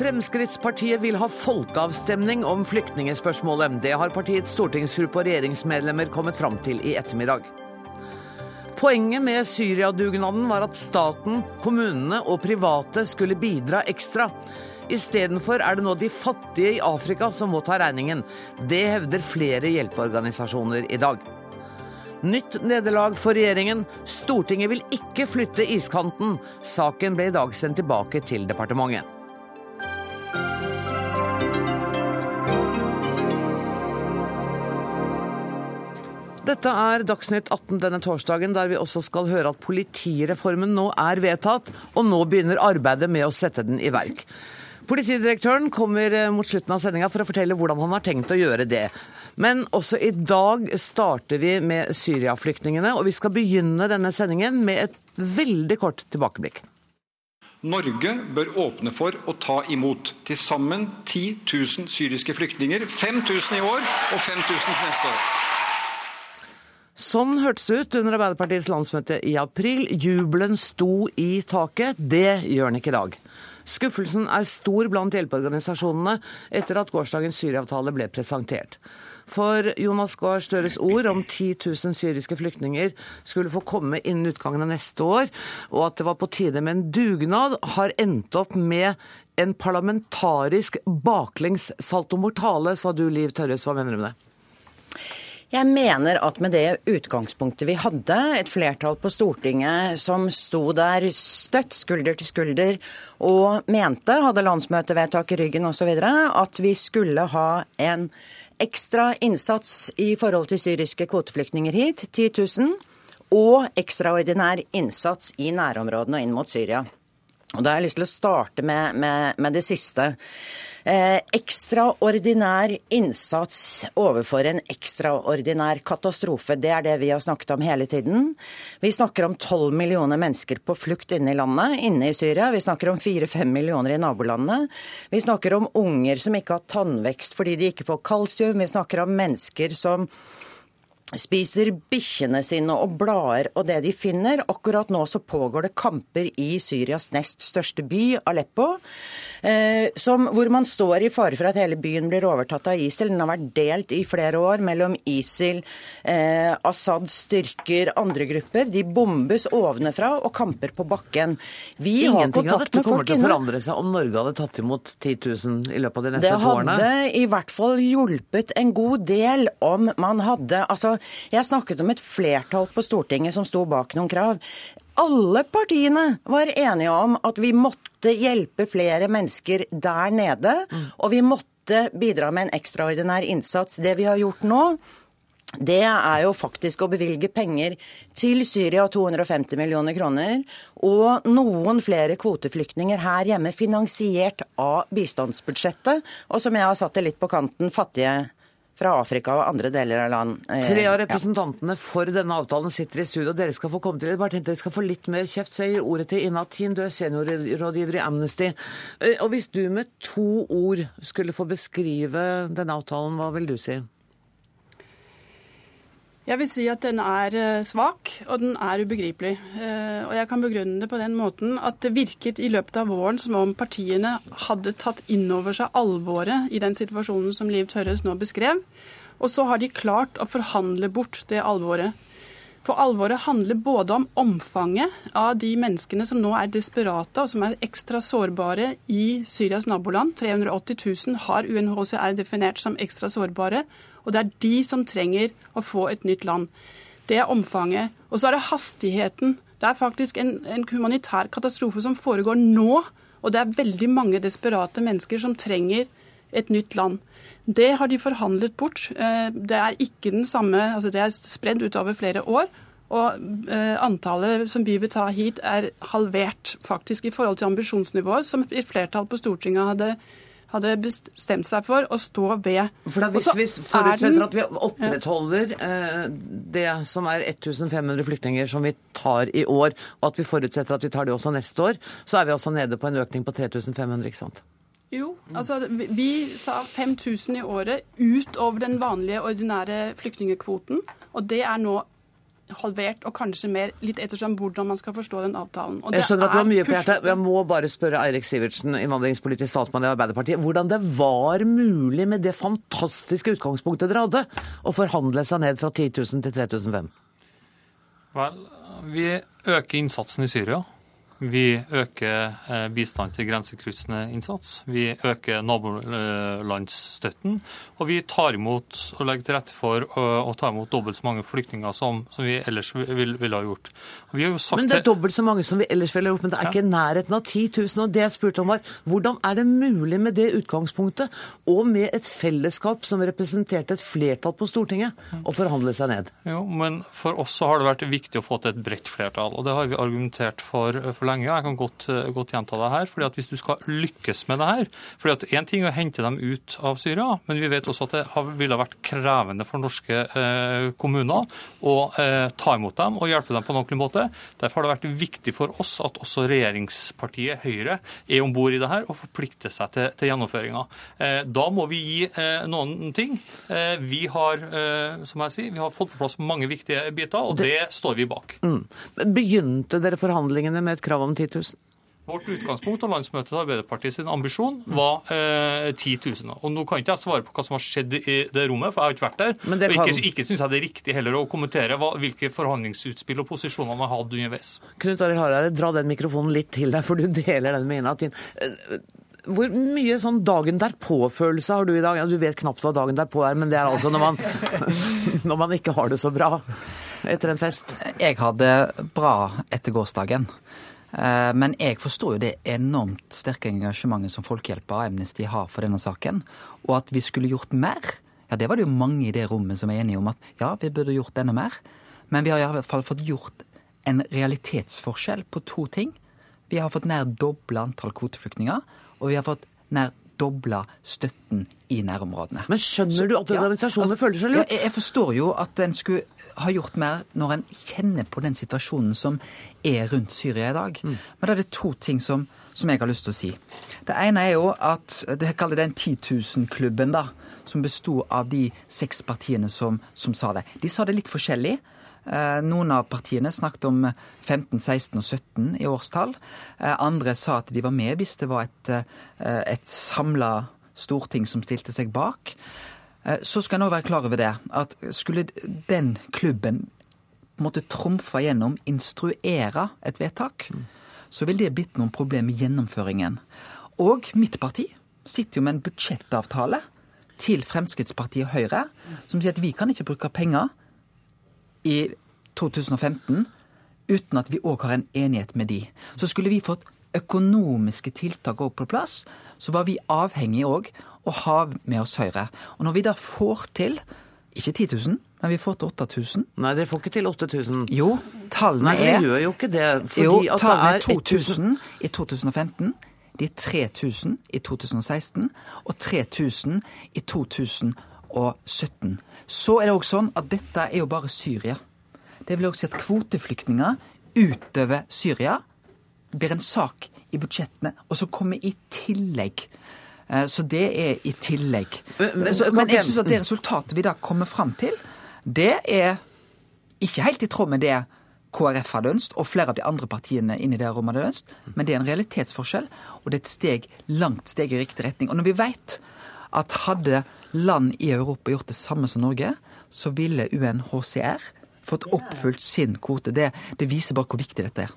Fremskrittspartiet vil ha folkeavstemning om flyktningspørsmålet. Det har partiets stortingsgruppe og regjeringsmedlemmer kommet fram til i ettermiddag. Poenget med Syria-dugnaden var at staten, kommunene og private skulle bidra ekstra. Istedenfor er det nå de fattige i Afrika som må ta regningen. Det hevder flere hjelpeorganisasjoner i dag. Nytt nederlag for regjeringen. Stortinget vil ikke flytte iskanten. Saken ble i dag sendt tilbake til departementet. Dette er Dagsnytt 18 denne torsdagen, der vi også skal høre at politireformen nå er vedtatt, og nå begynner arbeidet med å sette den i verk. Politidirektøren kommer eh, mot slutten av sendinga for å fortelle hvordan han har tenkt å gjøre det. Men også i dag starter vi med Syria-flyktningene, og vi skal begynne denne sendingen med et veldig kort tilbakeblikk. Norge bør åpne for å ta imot til sammen 10 000 syriske flyktninger. 5000 i år og 5000 neste år. Sånn hørtes det ut under Arbeiderpartiets landsmøte i april. Jubelen sto i taket. Det gjør den ikke i dag. Skuffelsen er stor blant hjelpeorganisasjonene etter at gårsdagens Syria-avtale ble presentert. For Jonas Gahr Støres ord om 10 000 syriske flyktninger skulle få komme innen utgangen av neste år, og at det var på tide med en dugnad, har endt opp med en parlamentarisk baklengs saltomortale, sa du Liv Tørres. Hva mener du med det? Jeg mener at med det utgangspunktet vi hadde, et flertall på Stortinget som sto der støtt, skulder til skulder, og mente, hadde landsmøtevedtak i ryggen osv., at vi skulle ha en ekstra innsats i forhold til syriske kvoteflyktninger hit, 10 000, og ekstraordinær innsats i nærområdene og inn mot Syria. Og Da har jeg lyst til å starte med, med, med det siste. Eh, ekstraordinær innsats overfor en ekstraordinær katastrofe. Det er det vi har snakket om hele tiden. Vi snakker om 12 millioner mennesker på flukt inne i landet, inne i Syria. Vi snakker om 4-5 millioner i nabolandene. Vi snakker om unger som ikke har tannvekst fordi de ikke får kalsium. Vi snakker om mennesker som spiser bikkjene sine og blader og det de finner. Akkurat nå så pågår det kamper i Syrias nest største by, Aleppo, som, hvor man står i fare for at hele byen blir overtatt av ISIL. Den har vært delt i flere år mellom ISIL, eh, Assads styrker, andre grupper. De bombes ovenfra og kamper på bakken. Vi Ingenting har kontakt av dette kommer til å forandre seg om Norge hadde tatt imot 10 000 i løpet av de neste to årene? Det hadde i hvert fall hjulpet en god del om man hadde altså jeg snakket om et flertall på Stortinget som sto bak noen krav. Alle partiene var enige om at vi måtte hjelpe flere mennesker der nede, og vi måtte bidra med en ekstraordinær innsats. Det vi har gjort nå, det er jo faktisk å bevilge penger til Syria, 250 millioner kroner, og noen flere kvoteflyktninger her hjemme, finansiert av bistandsbudsjettet, og som jeg har satt det litt på kanten, fattige fra Afrika og andre deler av land. Eh, Tre av representantene ja. for denne avtalen sitter i studio. Dere skal få komme til det. Bare tenkte dere skal få litt mer kjeft, så jeg gir ordet til Ina Tien, du er seniorrådgiver i Amnesty. Eh, og hvis du med to ord skulle få beskrive denne avtalen, hva vil du si? Jeg vil si at den er eh, svak, og den er ubegripelig. Eh, og jeg kan begrunne det på den måten at det virket i løpet av våren som om partiene hadde tatt inn over seg alvoret i den situasjonen som Liv Tørres nå beskrev. Og så har de klart å forhandle bort det alvoret. For alvoret handler både om omfanget av de menneskene som nå er desperate og som er ekstra sårbare i Syrias naboland. 380 000 har UNHCR definert som ekstra sårbare. Og det er de som trenger å få et nytt land. Det er omfanget. Og så er det hastigheten. Det er faktisk en, en humanitær katastrofe som foregår nå. Og det er veldig mange desperate mennesker som trenger et nytt land. Det har de forhandlet bort. Eh, det er ikke den samme altså Det er spredd utover flere år. Og eh, antallet som vi vil ta hit, er halvert faktisk i forhold til ambisjonsnivået som et flertall på Stortinget hadde hadde bestemt seg for å stå ved. For da, Hvis vi forutsetter at vi opprettholder eh, det som er 1500 flyktninger som vi tar i år, og at vi forutsetter at vi tar det også neste år, så er vi også nede på en økning på 3500, ikke sant? Jo, altså vi sa 5000 i året utover den vanlige, ordinære flyktningkvoten. Og det er nå halvert og kanskje mer, litt ettersom hvordan man skal forstå den avtalen. Og jeg skjønner at du har mye på hjertet. Jeg må bare spørre Eirik Sivertsen, innvandringspolitisk statsmann i Arbeiderpartiet, hvordan det var mulig med det fantastiske utgangspunktet dere hadde, å forhandle seg ned fra 10 000 til 3005? Vel, vi øker innsatsen i Syria. Vi øker eh, bistand til grensekryssende innsats. Vi øker nabolandsstøtten. Og vi tar imot og legger til rette for å, ta imot dobbelt så mange flyktninger som, som vi ellers ville vil ha gjort. Vi har jo sagt Men det er dobbelt så mange som vi ellers ville ha gjort, men det er ikke nærheten av 10 000. Og det jeg spurte om var, hvordan er det mulig med det utgangspunktet, og med et fellesskap som representerte et flertall på Stortinget, å forhandle seg ned? Jo, men for oss så har det vært viktig å få til et bredt flertall, og det har vi argumentert for for lenge. og Jeg kan godt, godt gjenta det her. fordi at Hvis du skal lykkes med det her fordi at Én ting er å hente dem ut av Syria, men vi vet også at det har, ville vært krevende for norske eh, kommuner å eh, ta imot dem og hjelpe dem på en ordentlig måte. Derfor har det vært viktig for oss at også regjeringspartiet Høyre er om bord i det her og forplikter seg til, til gjennomføringa. Eh, da må vi gi eh, noen ting. Eh, vi har eh, som jeg sier, vi har fått på plass mange viktige biter, og det, står vi bak. Mm. Begynte dere forhandlingene med et krav om 10 000? Vårt utgangspunkt og landsmøtet til Arbeiderpartiet sin ambisjon var eh, 10 000. Og Nå kan ikke jeg svare på hva som har skjedd i det rommet, for jeg har ikke vært der. Men det Og ikke, ikke syns jeg det er riktig heller å kommentere hva, hvilke forhandlingsutspill og posisjoner man har hatt underveis. Knut Arild Hareide, dra den mikrofonen litt til deg, for du deler den med Ina Tin. Eh, Hvor mye sånn dagen derpå-følelse har du i dag? Ja, du vet knapt hva dagen derpå er, men det er altså når man, når man ikke har det så bra etter en fest. Jeg hadde bra etter gårsdagen. Eh, Men jeg forstår jo det enormt sterke engasjementet som Folkehjelpa og Amnesty har for denne saken. Og at vi skulle gjort mer, ja det var det jo mange i det rommet som er enige om at ja, vi burde gjort enda mer. Men vi har i hvert fall fått gjort en realitetsforskjell på to ting. Vi har fått nær dobla antall kvoteflyktninger, og vi har fått nær dobla støtten i nærområdene. Men skjønner du at Ja, altså, føler seg Ja, lurt? jeg, jeg forstår jo at en skulle ha gjort mer når en kjenner på den situasjonen som er rundt Syria i dag. Mm. Men da er det to ting som, som jeg har lyst til å si. Det ene er jo at det kaller den 10 000-klubben, da. Som besto av de seks partiene som, som sa det. De sa det litt forskjellig. Eh, Noen av partiene snakket om 15, 16 og 17 i årstall. Eh, Andre sa at de var med hvis det var et, eh, et samla storting som stilte seg bak. Eh, Så skal en òg være klar over det, at skulle den klubben på en måte trumfe gjennom, instruere et vedtak, så vil det blitt noen problemer med gjennomføringen. Og mitt parti sitter jo med en budsjettavtale til Fremskrittspartiet og Høyre, som sier at vi kan ikke bruke penger i 2015 uten at vi òg har en enighet med de. Så skulle vi fått økonomiske tiltak òg på plass, så var vi avhengig òg å ha med oss Høyre. Og når vi da får til ikke 10 000, men vi får til 8000 Nei, dere får ikke til 8000. Jo, tallene Nei, dere er gjør jo ikke det. Fordi jo, at tallene er er 2000 i 2015. De er 3000 i 2016 og 3000 i 2017. Så er det òg sånn at dette er jo bare Syria. Det vil òg si at kvoteflyktninger utover Syria blir en sak i budsjettene, og så kommer i tillegg. Eh, Så det er i tillegg. Men- Så- Men jeg syns at det resultatet vi da kommer fram til, det er ikke helt i tråd med det KrF hadde ønsket, og flere av de andre partiene inni det rommet hadde ønsket, men det er en realitetsforskjell, og det er et steg, langt steg i riktig retning. Og når vi vet at hadde land i Europa gjort det samme som Norge, så ville UNHCR fått oppfylt sin kvote. Det, det viser bare hvor viktig dette er.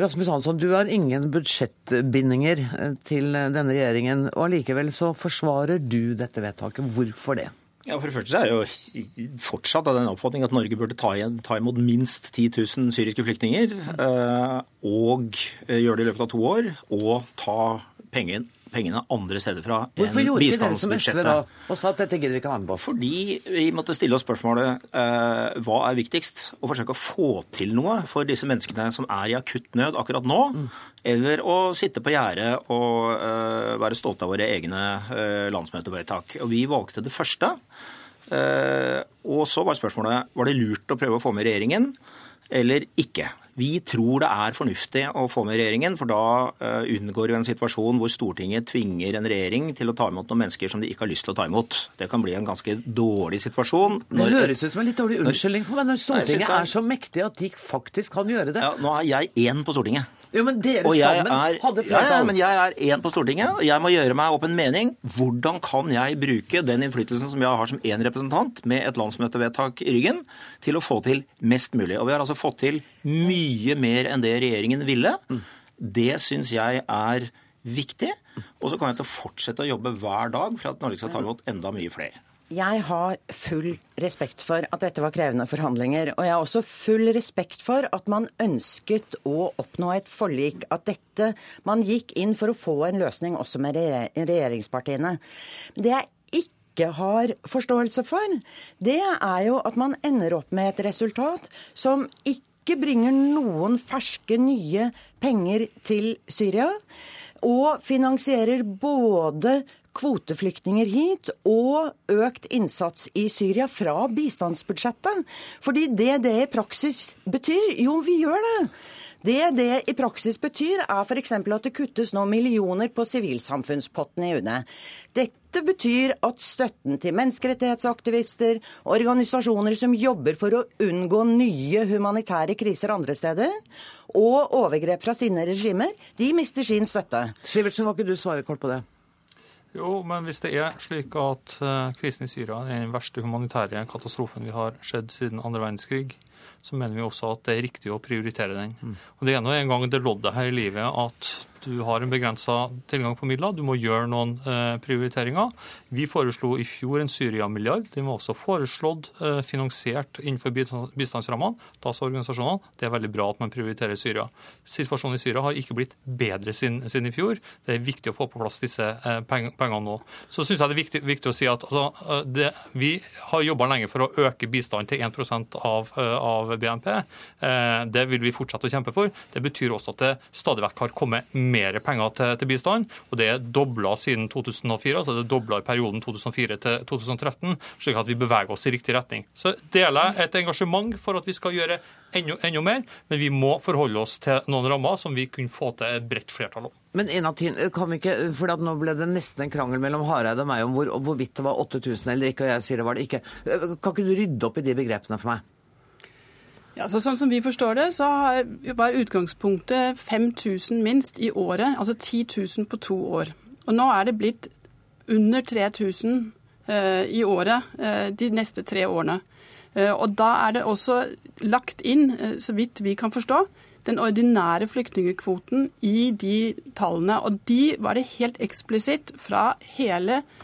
Rasmus Hansson, du har ingen budsjettbindinger eh, til denne regjeringen, og allikevel så forsvarer du dette vedtaket. Hvorfor det? Ja, For det første er jeg jo fortsatt av den oppfatning at Norge burde ta, igjen, ta imot minst 10 000 syriske flyktninger. eh, Og eh, gjøre det i løpet av to år. Og ta pengene, pengene andre steder fra Hvorfor enn gjorde ikke dere som SV da, og sa at dette gidder vi ikke være med på? Fordi vi måtte stille oss spørsmålet eh, hva er viktigst? Å forsøke å få til noe for disse menneskene som er i akutt nød akkurat nå, eller å sitte på gjerdet og eh, være stolte av våre egne eh, landsmøtevedtak. Og vi valgte det første. Eh, og så var spørsmålet var det lurt å prøve å få med regjeringen eller ikke. Vi tror det er fornuftig å få med regjeringen, for da uh, unngår vi en situasjon hvor Stortinget tvinger en regjering til å ta imot noen mennesker som de ikke har lyst til å ta imot. Det kan bli en ganske dårlig situasjon. Når, det høres ut som en litt dårlig unnskyldning for meg når Stortinget Nei, er så mektig at de faktisk kan gjøre det. Ja, nå er jeg én på Stortinget. Jo, men dere sammen er, hadde flertall. Ja, men jeg er én på Stortinget, og jeg må gjøre meg opp en mening. Hvordan kan jeg bruke den innflytelsen som jeg har som én representant, med et landsmøtevedtak i ryggen, til å få til mest mulig? Og vi har altså fått til mye mer enn det regjeringen ville. Det syns jeg er viktig. Og så kommer jeg til å fortsette å jobbe hver dag for at Norge skal ta imot enda mye flere. Jeg har full respekt for at dette var krevende forhandlinger. Og jeg har også full respekt for at man ønsket å oppnå et forlik. At dette Man gikk inn for å få en løsning også med regjeringspartiene. Det jeg ikke har forståelse for, det er jo at man ender opp med et resultat som ikke bringer noen ferske, nye penger til Syria. Og finansierer både kvoteflyktninger hit og økt innsats i Syria fra bistandsbudsjettet. Fordi det det i praksis betyr Jo, vi gjør det. Det det i praksis betyr, er f.eks. at det kuttes nå millioner på sivilsamfunnspotten i UNE. Dette betyr at støtten til menneskerettighetsaktivister, organisasjoner som jobber for å unngå nye humanitære kriser andre steder, og overgrep fra sine regimer, de mister sin støtte. Sivertsen, kan ikke du svare kort på det? Jo, men hvis det er slik at uh, krisen i Syria er den verste humanitære katastrofen vi har skjedd siden andre verdenskrig, så mener vi også at det er riktig å prioritere den. Mm. Og Det er nå en gang det loddet her i livet at du har en begrensa tilgang på midler. Du må gjøre noen eh, prioriteringer. Vi foreslo i fjor en Syria-milliard. Den var også foreslått eh, finansiert innenfor bistandsrammene. Da sa organisasjonene det er veldig bra at man prioriterer Syria. Situasjonen i Syria har ikke blitt bedre siden, i fjor. Det er viktig å få på plass disse eh, pengene nå. Så syns jeg det er viktig, viktig, å si at altså, det, vi har jobba lenge for å øke bistanden til 1 av, av BNP. Det vil vi fortsette å kjempe for. Det betyr også at det stadig vekk har kommet mer penger til, til bistand, og det er dobla siden 2004. altså Det er dobla i perioden 2004 til 2013, slik at vi beveger oss i riktig retning. Så deler jeg et engasjement for at vi skal gjøre enda, enda mer, men vi må forholde oss til noen rammer som vi kunne få til et bredt flertall om. Men en av tiden, kan vi ikke, for Nå ble det nesten en krangel mellom Hareide og meg om hvor, hvorvidt det var 8000 eller ikke, og jeg sier det var det ikke. Kan ikke du rydde opp i de begrepene for meg? Ja, så sånn som vi forstår det, så var utgangspunktet 5000 minst i året. Altså 10 000 på to år. Og nå er det blitt under 3000 eh, i året eh, de neste tre årene. Eh, og da er det også lagt inn, eh, så vidt vi kan forstå, den ordinære flyktningkvoten i de tallene. Og de var det helt eksplisitt fra hele landet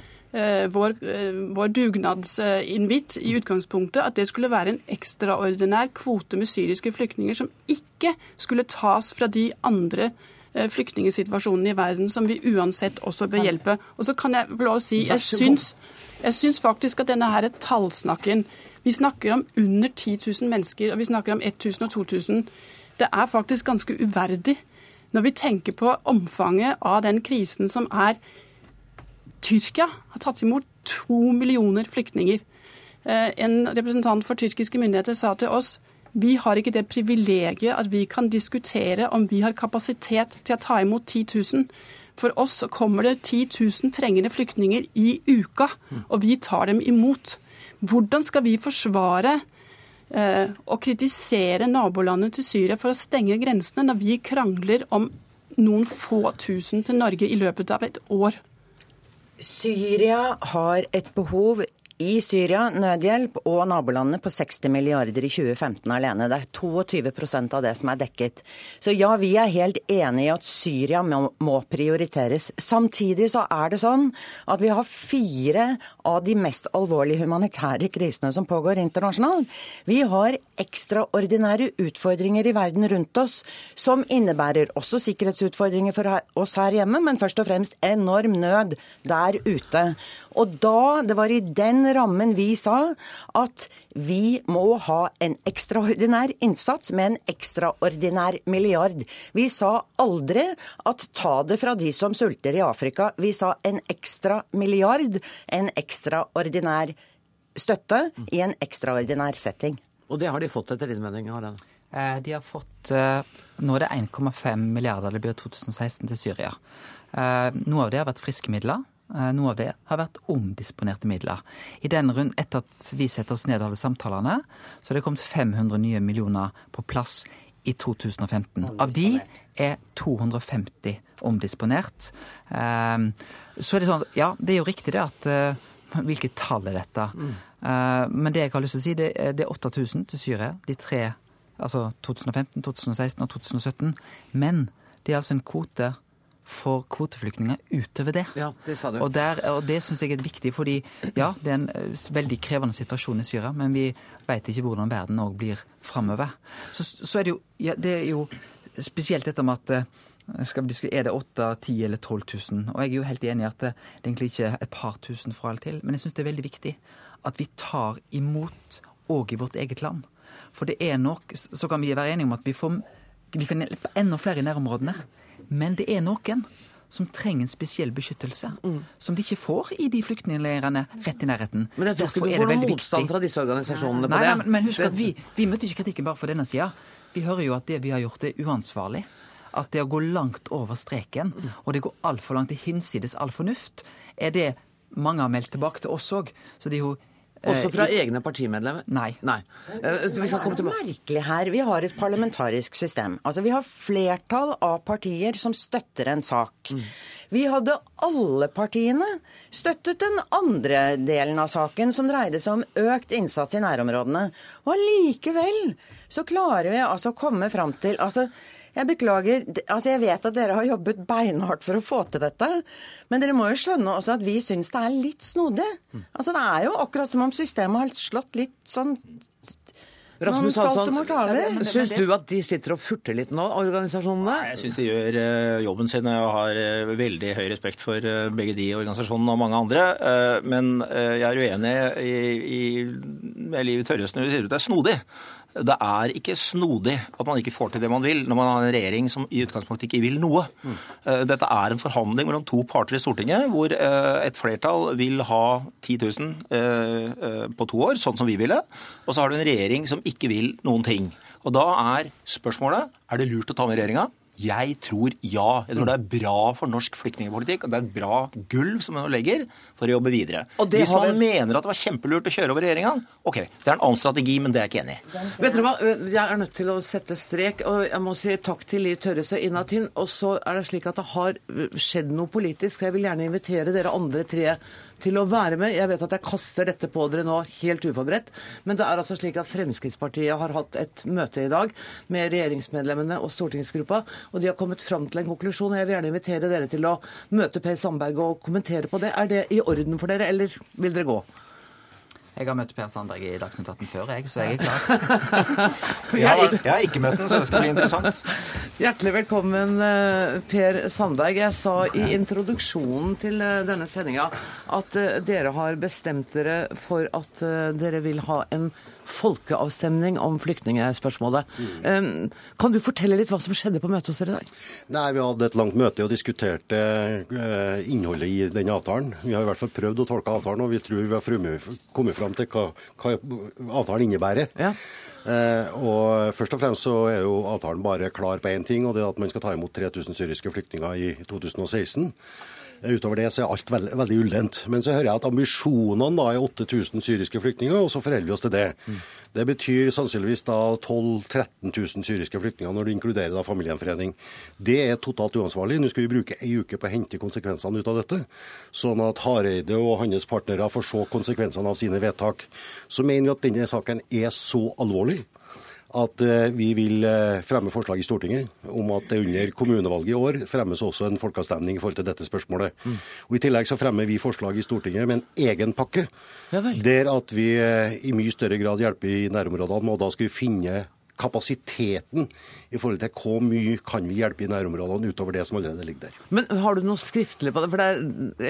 vår, eh, vår dugnadsinvitt i utgangspunktet at det skulle være en ekstraordinær kvote med syriske flyktninger som ikke skulle tas fra de andre eh, flyktningsituasjonene i verden som vi uansett også bør hjelpe. Og så kan jeg få si, jeg syns, jeg syns faktisk at denne her tallsnakken Vi snakker om under 10 000 mennesker, og vi snakker om 1000 og 2000. Det er faktisk ganske uverdig når vi tenker på omfanget av den krisen som er Tyrkia har tatt imot to millioner flyktninger. Eh, en representant for tyrkiske myndigheter sa til oss vi har ikke det privilegiet at vi kan diskutere om vi har kapasitet til å ta imot 10 000. For oss kommer det 10 000 trengende flyktninger i uka, og vi tar dem imot. Hvordan skal vi forsvare eh, og kritisere nabolandet til Syria for å stenge grensene, når vi krangler om noen få tusen til Norge i løpet av et år? Syria har et behov i Syria, nødhjelp og nabolandene på 60 milliarder i 2015 alene. Det er 22% av det som er dekket. Så ja, vi er helt enig i at Syria må, prioriteres. Samtidig så er det sånn at vi har fire av de mest alvorlige humanitære krisene som pågår internasjonalt. Vi har ekstraordinære utfordringer i verden rundt oss, som innebærer også sikkerhetsutfordringer for oss her hjemme, men først og fremst enorm nød der ute. Og da, det var i den rammen vi sa at vi må ha en ekstraordinær innsats med en ekstraordinær milliard. Vi sa aldri at ta det fra de som sulter i Afrika. Vi sa en ekstra milliard, en ekstraordinær støtte i en ekstraordinær setting. Og det har de fått etter din mening? Harald? Eh, De har fått eh, Nå er det 1,5 milliarder det blir 2016 til Syria. Eh, Noe av det har vært friske midler. Eh, Noe av det har vært omdisponerte midler. I den rund, Etter at vi setter oss ned og hadde samtalene, så har det kommet 500 nye millioner på plass i 2015. Av de er 250 omdisponert. Eh, Så er det sånn, ja, det er jo riktig det at eh, Hvilket tall er dette? Eh, Men det jeg har lyst til å si, det det er 8000 til Syria. De tre, altså 2015, 2016 og 2017. Men det er altså en kvote for kvoteflyktninger utover det. Ja, det sa du. Og, der, og det syns jeg er viktig, fordi ja, det er en eh, veldig krevende situasjon i Syria, men vi veit ikke hvordan verden òg blir framover. Så, så er det jo ja, Det er jo spesielt dette med at eh, skal vi diskutere, Er det 8 10 eller 12 000? Og jeg er jo helt enig i at det, egentlig ikke er et par tusen fra eller til, men jeg syns det er veldig viktig at vi tar imot òg i vårt eget land. For det er nok Så kan vi være enige om at vi, får, vi kan hjelpe enda flere i nærområdene. Men det er noen som trenger en spesiell beskyttelse. Som de ikke får i de flyktningleirene rett i nærheten. Men jeg tror ikke du får noen motstand fra disse organisasjonene på Nei, det. nei, men, men husk at vi, vi møtte ikke kritikken bare for denne sida. Vi hører jo at det vi har gjort, er uansvarlig. At det å gå langt over streken, og det går altfor langt til hinsides all fornuft, er det mange har meldt tilbake til oss òg. Så det er jo Også fra egne partimedlemmer? Nei. Nei. Eh, Vi skal komme er merkelig her. Vi har et parlamentarisk system. Altså, Vi har flertall av partier som støtter en sak. Vi hadde alle partiene støttet den andre delen av saken, som dreide seg om økt innsats i nærområdene. Og allikevel så klarer vi altså å komme fram til altså, jeg beklager. altså Jeg vet at dere har jobbet beinhardt for å få til dette. Men dere må jo skjønne også at vi syns det er litt snodig. Altså Det er jo akkurat som om systemet har slått litt sånn Rasmus Hansson, mortaler. syns du at de sitter og furter litt nå, organisasjonene? Nei, Jeg syns de gjør eh, jobben sin, og jeg har eh, veldig høy respekt for eh, begge de organisasjonene og mange andre. Men jeg er uenig i, i, Liv Tørresen når hun sier at det er snodig. Det er ikke snodig at man ikke får til det man vil, når man har en regjering som i utgangspunktet ikke vil noe. Mm. Dette er en forhandling mellom to parter i Stortinget, hvor eh, et flertall vil ha 10 000 eh, på to år, sånn som vi ville. Og så har du en regjering som ikke vil noen ting. Og da er spørsmålet er det lurt å ta med regjeringa. Jeg tror ja. Jeg tror det er bra for norsk flyktningpolitikk, og det er et bra gulv som man nå legger for å jobbe videre. Og det Hvis har man vi- mener at det var kjempelurt å kjøre over regjeringa, OK, det er en annen strategi, men det er jeg ikke enig i. Vet dere hva, Jeg er nødt til å sette strek, og jeg må si takk til Liv Tørrese Inatin. Og så er det slik at det har skjedd noe politisk. så Jeg vil gjerne invitere dere andre tre til å være med. Jeg vet at jeg kaster dette på dere nå helt uforberedt, men det er altså slik at Fremskrittspartiet har hatt et møte i dag med regjeringsmedlemmene og stortingsgruppa, og de har kommet fram til en konklusjon. og Jeg vil gjerne invitere dere til å møte Per Sandberg og kommentere på det. Er det i orden for dere, eller vil dere gå? Jeg har møtt Per Sandberg i Dagsnytt 18 før, jeg, så jeg er klar. Jeg har, jeg har ikke møtt den, så det skal bli interessant. Hjertelig velkommen, eh, Per Sandberg. Jeg sa i introduksjonen til eh, denne sendinga at eh, dere har bestemt dere for at dere vil ha en folkeavstemning om flyktningspørsmålet. Mm. Kan du fortelle litt hva som skjedde på møtet hos dere i dag? Nei, Vi hadde et langt møte og diskuterte eh, innholdet i denne avtalen. Vi har i hvert fall prøvd å tolke avtalen, og vi tror vi har kommet fram til hva, hva avtalen innebærer. Ja. Eh, og Først og fremst så er jo avtalen bare klar på én ting, og det er at man skal ta imot 3000 syriske flyktninger i 2016. Eh, Utover det så er alt veld, veldig ullent. Men så hører jeg at ambisjonene da er 8000 syriske flyktninger, og så forholder vi oss til det. Det betyr sannsynligvis da 12 000-13 000 syriske flyktninger når du inkluderer da familiegjenforening. Det er totalt uansvarlig. Nå skal vi bruke ei uke på å hente konsekvensene ut av dette, sånn at Hareide og hans partnere får se konsekvensene av sine vedtak. Så mener vi at denne saken er så alvorlig at eh, vi vil eh, fremme forslag i Stortinget om at det under kommunevalget i år fremmes også en folkeavstemning i forhold til dette spørsmålet. Og I tillegg så fremmer vi forslag i Stortinget med en egen pakke, Ja der at vi eh, i mye større grad hjelper i nærområdene. Og da skal vi finne kapasiteten i forhold til hvor mye kan vi hjelpe i nærområdene utover det som allerede ligger der. Men har du noe skriftlig på det? Er,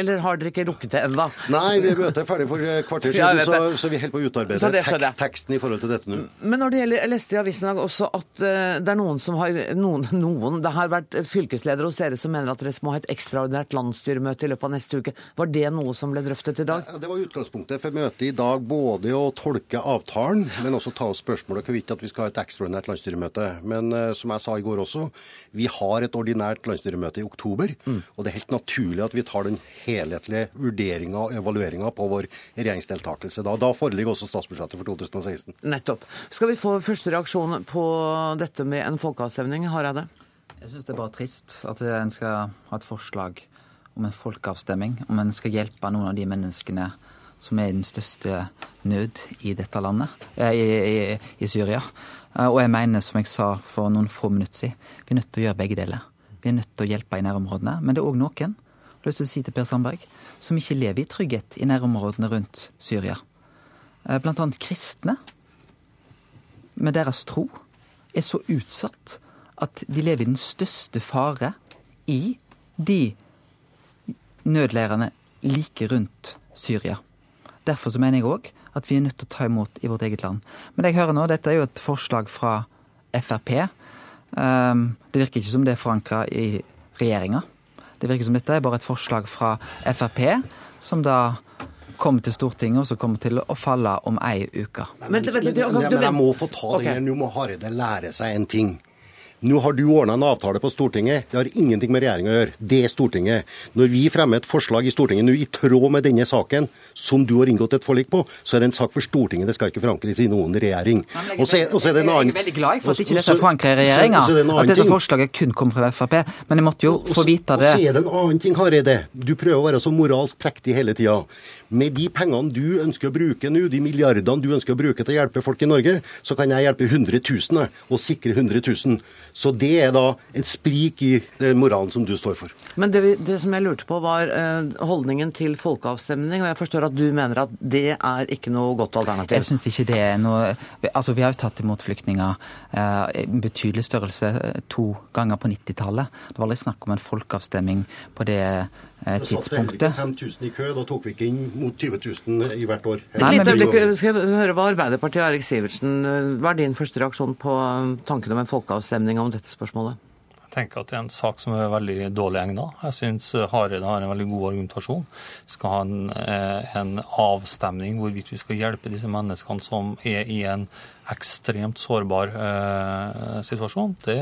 eller har dere ikke rukket det ennå? Nei, vi møtet er ferdig for kvarter siden, så, så vi holder på å Så utarbeide tekst, teksten i forhold til dette nå. Men når det gjelder, jeg leste i avisen i dag også at eh, det er noen som har noen, noen, Det har vært fylkesledere hos dere som mener at dere må ha et ekstraordinært landsstyremøte i løpet av neste uke. Var det noe som ble drøftet i dag? Ja, Det var utgangspunktet for møtet i dag, både å tolke avtalen, men også ta opp spørsmålet hvorvidt at vi skal ha et ekstraordinært landsstyremøte. Men uh, som jeg sa i går også, vi har et ordinært landsstyremøte i oktober. Mm. Og det er helt naturlig at vi tar den helhetlige vurderinga og evalueringa på vår regjeringsdeltakelse. Da, da foreligger også statsbudsjettet for 2016. Nettopp. Skal vi få første reaksjon på dette med en folkeavstemning, Hareide? Jeg syns det er bare trist at en skal ha et forslag om en folkeavstemning, om en skal hjelpe noen av de menneskene som er i den største nød i dette landet, eh, i, i, i Syria. Eh, og jeg mener, som jeg sa for noen få minutter siden, vi er nødt til å gjøre begge deler. Vi er nødt til å hjelpe i nærområdene. Men det er òg noen, jeg har lyst til å si til Per Sandberg, som ikke lever i trygghet i nærområdene rundt Syria. Eh, blant annet kristne, med deres tro, er så utsatt at de lever i den største fare i de nødleirene like rundt Syria. Derfor så mener jeg òg at vi er nødt til å ta imot i vårt eget land. Men det jeg hører nå, dette er jo et forslag fra Frp. Um, det virker ikke som det er forankra i regjeringa. Det virker som dette er bare et forslag fra Frp, som da kommer til Stortinget, og så kommer til å falle om ei uke. Men, men, men, men jeg må få ta okay. det igjen. Nå må Hareide lære seg en ting. Nå har du ordna en avtale på Stortinget. Det har ingenting med regjeringa å gjøre. Det er Stortinget. Når vi fremmer et forslag i Stortinget nå i tråd med denne saken, som du har inngått et forlik på, så er det en sak for Stortinget. Det skal ikke forankres i noen regjering. Og så er, er, det en annen Jeg er veldig glad for at ikke dette er forankret i regjeringa. At dette forslaget kun kom fra Frp. Men jeg måtte jo få vite det. Og så er det en annen ting, Hareide. Du prøver å være så moralsk prektig hele tida. Med de pengene du ønsker å bruke nå, de milliardene du ønsker å bruke til å hjelpe folk i Norge, så kan jeg hjelpe 100 000 og sikre 100 000. Så det er da en sprik i moralen som du står for. Men det, det som jeg lurte på, var uh, holdningen til folkeavstemning. Og jeg forstår at du mener at det er ikke noe godt alternativ? Jeg syns ikke det er noe Altså, vi har jo tatt imot flyktninger uh, i betydelig størrelse to ganger på 90-tallet. Det var aldri snakk om en folkeavstemning på det Eh, tidspunktet. Det satt heller 5000 i kø, da tok vi ikke inn mot 20 000 i hvert år. Nei, men vi... Skal jeg høre hva Arbeiderpartiet og Erik Sivertsen, eh, hva er din første reaksjon på eh, tanken om en folkeavstemning om dette spørsmålet? Jeg tenker at det er en sak som er veldig dårlig egnet. Jeg syns Hareide har en veldig god argumentasjon. Skal ha en, en avstemning hvorvidt vi skal hjelpe disse menneskene som er i en ekstremt sårbar eh, situasjon, det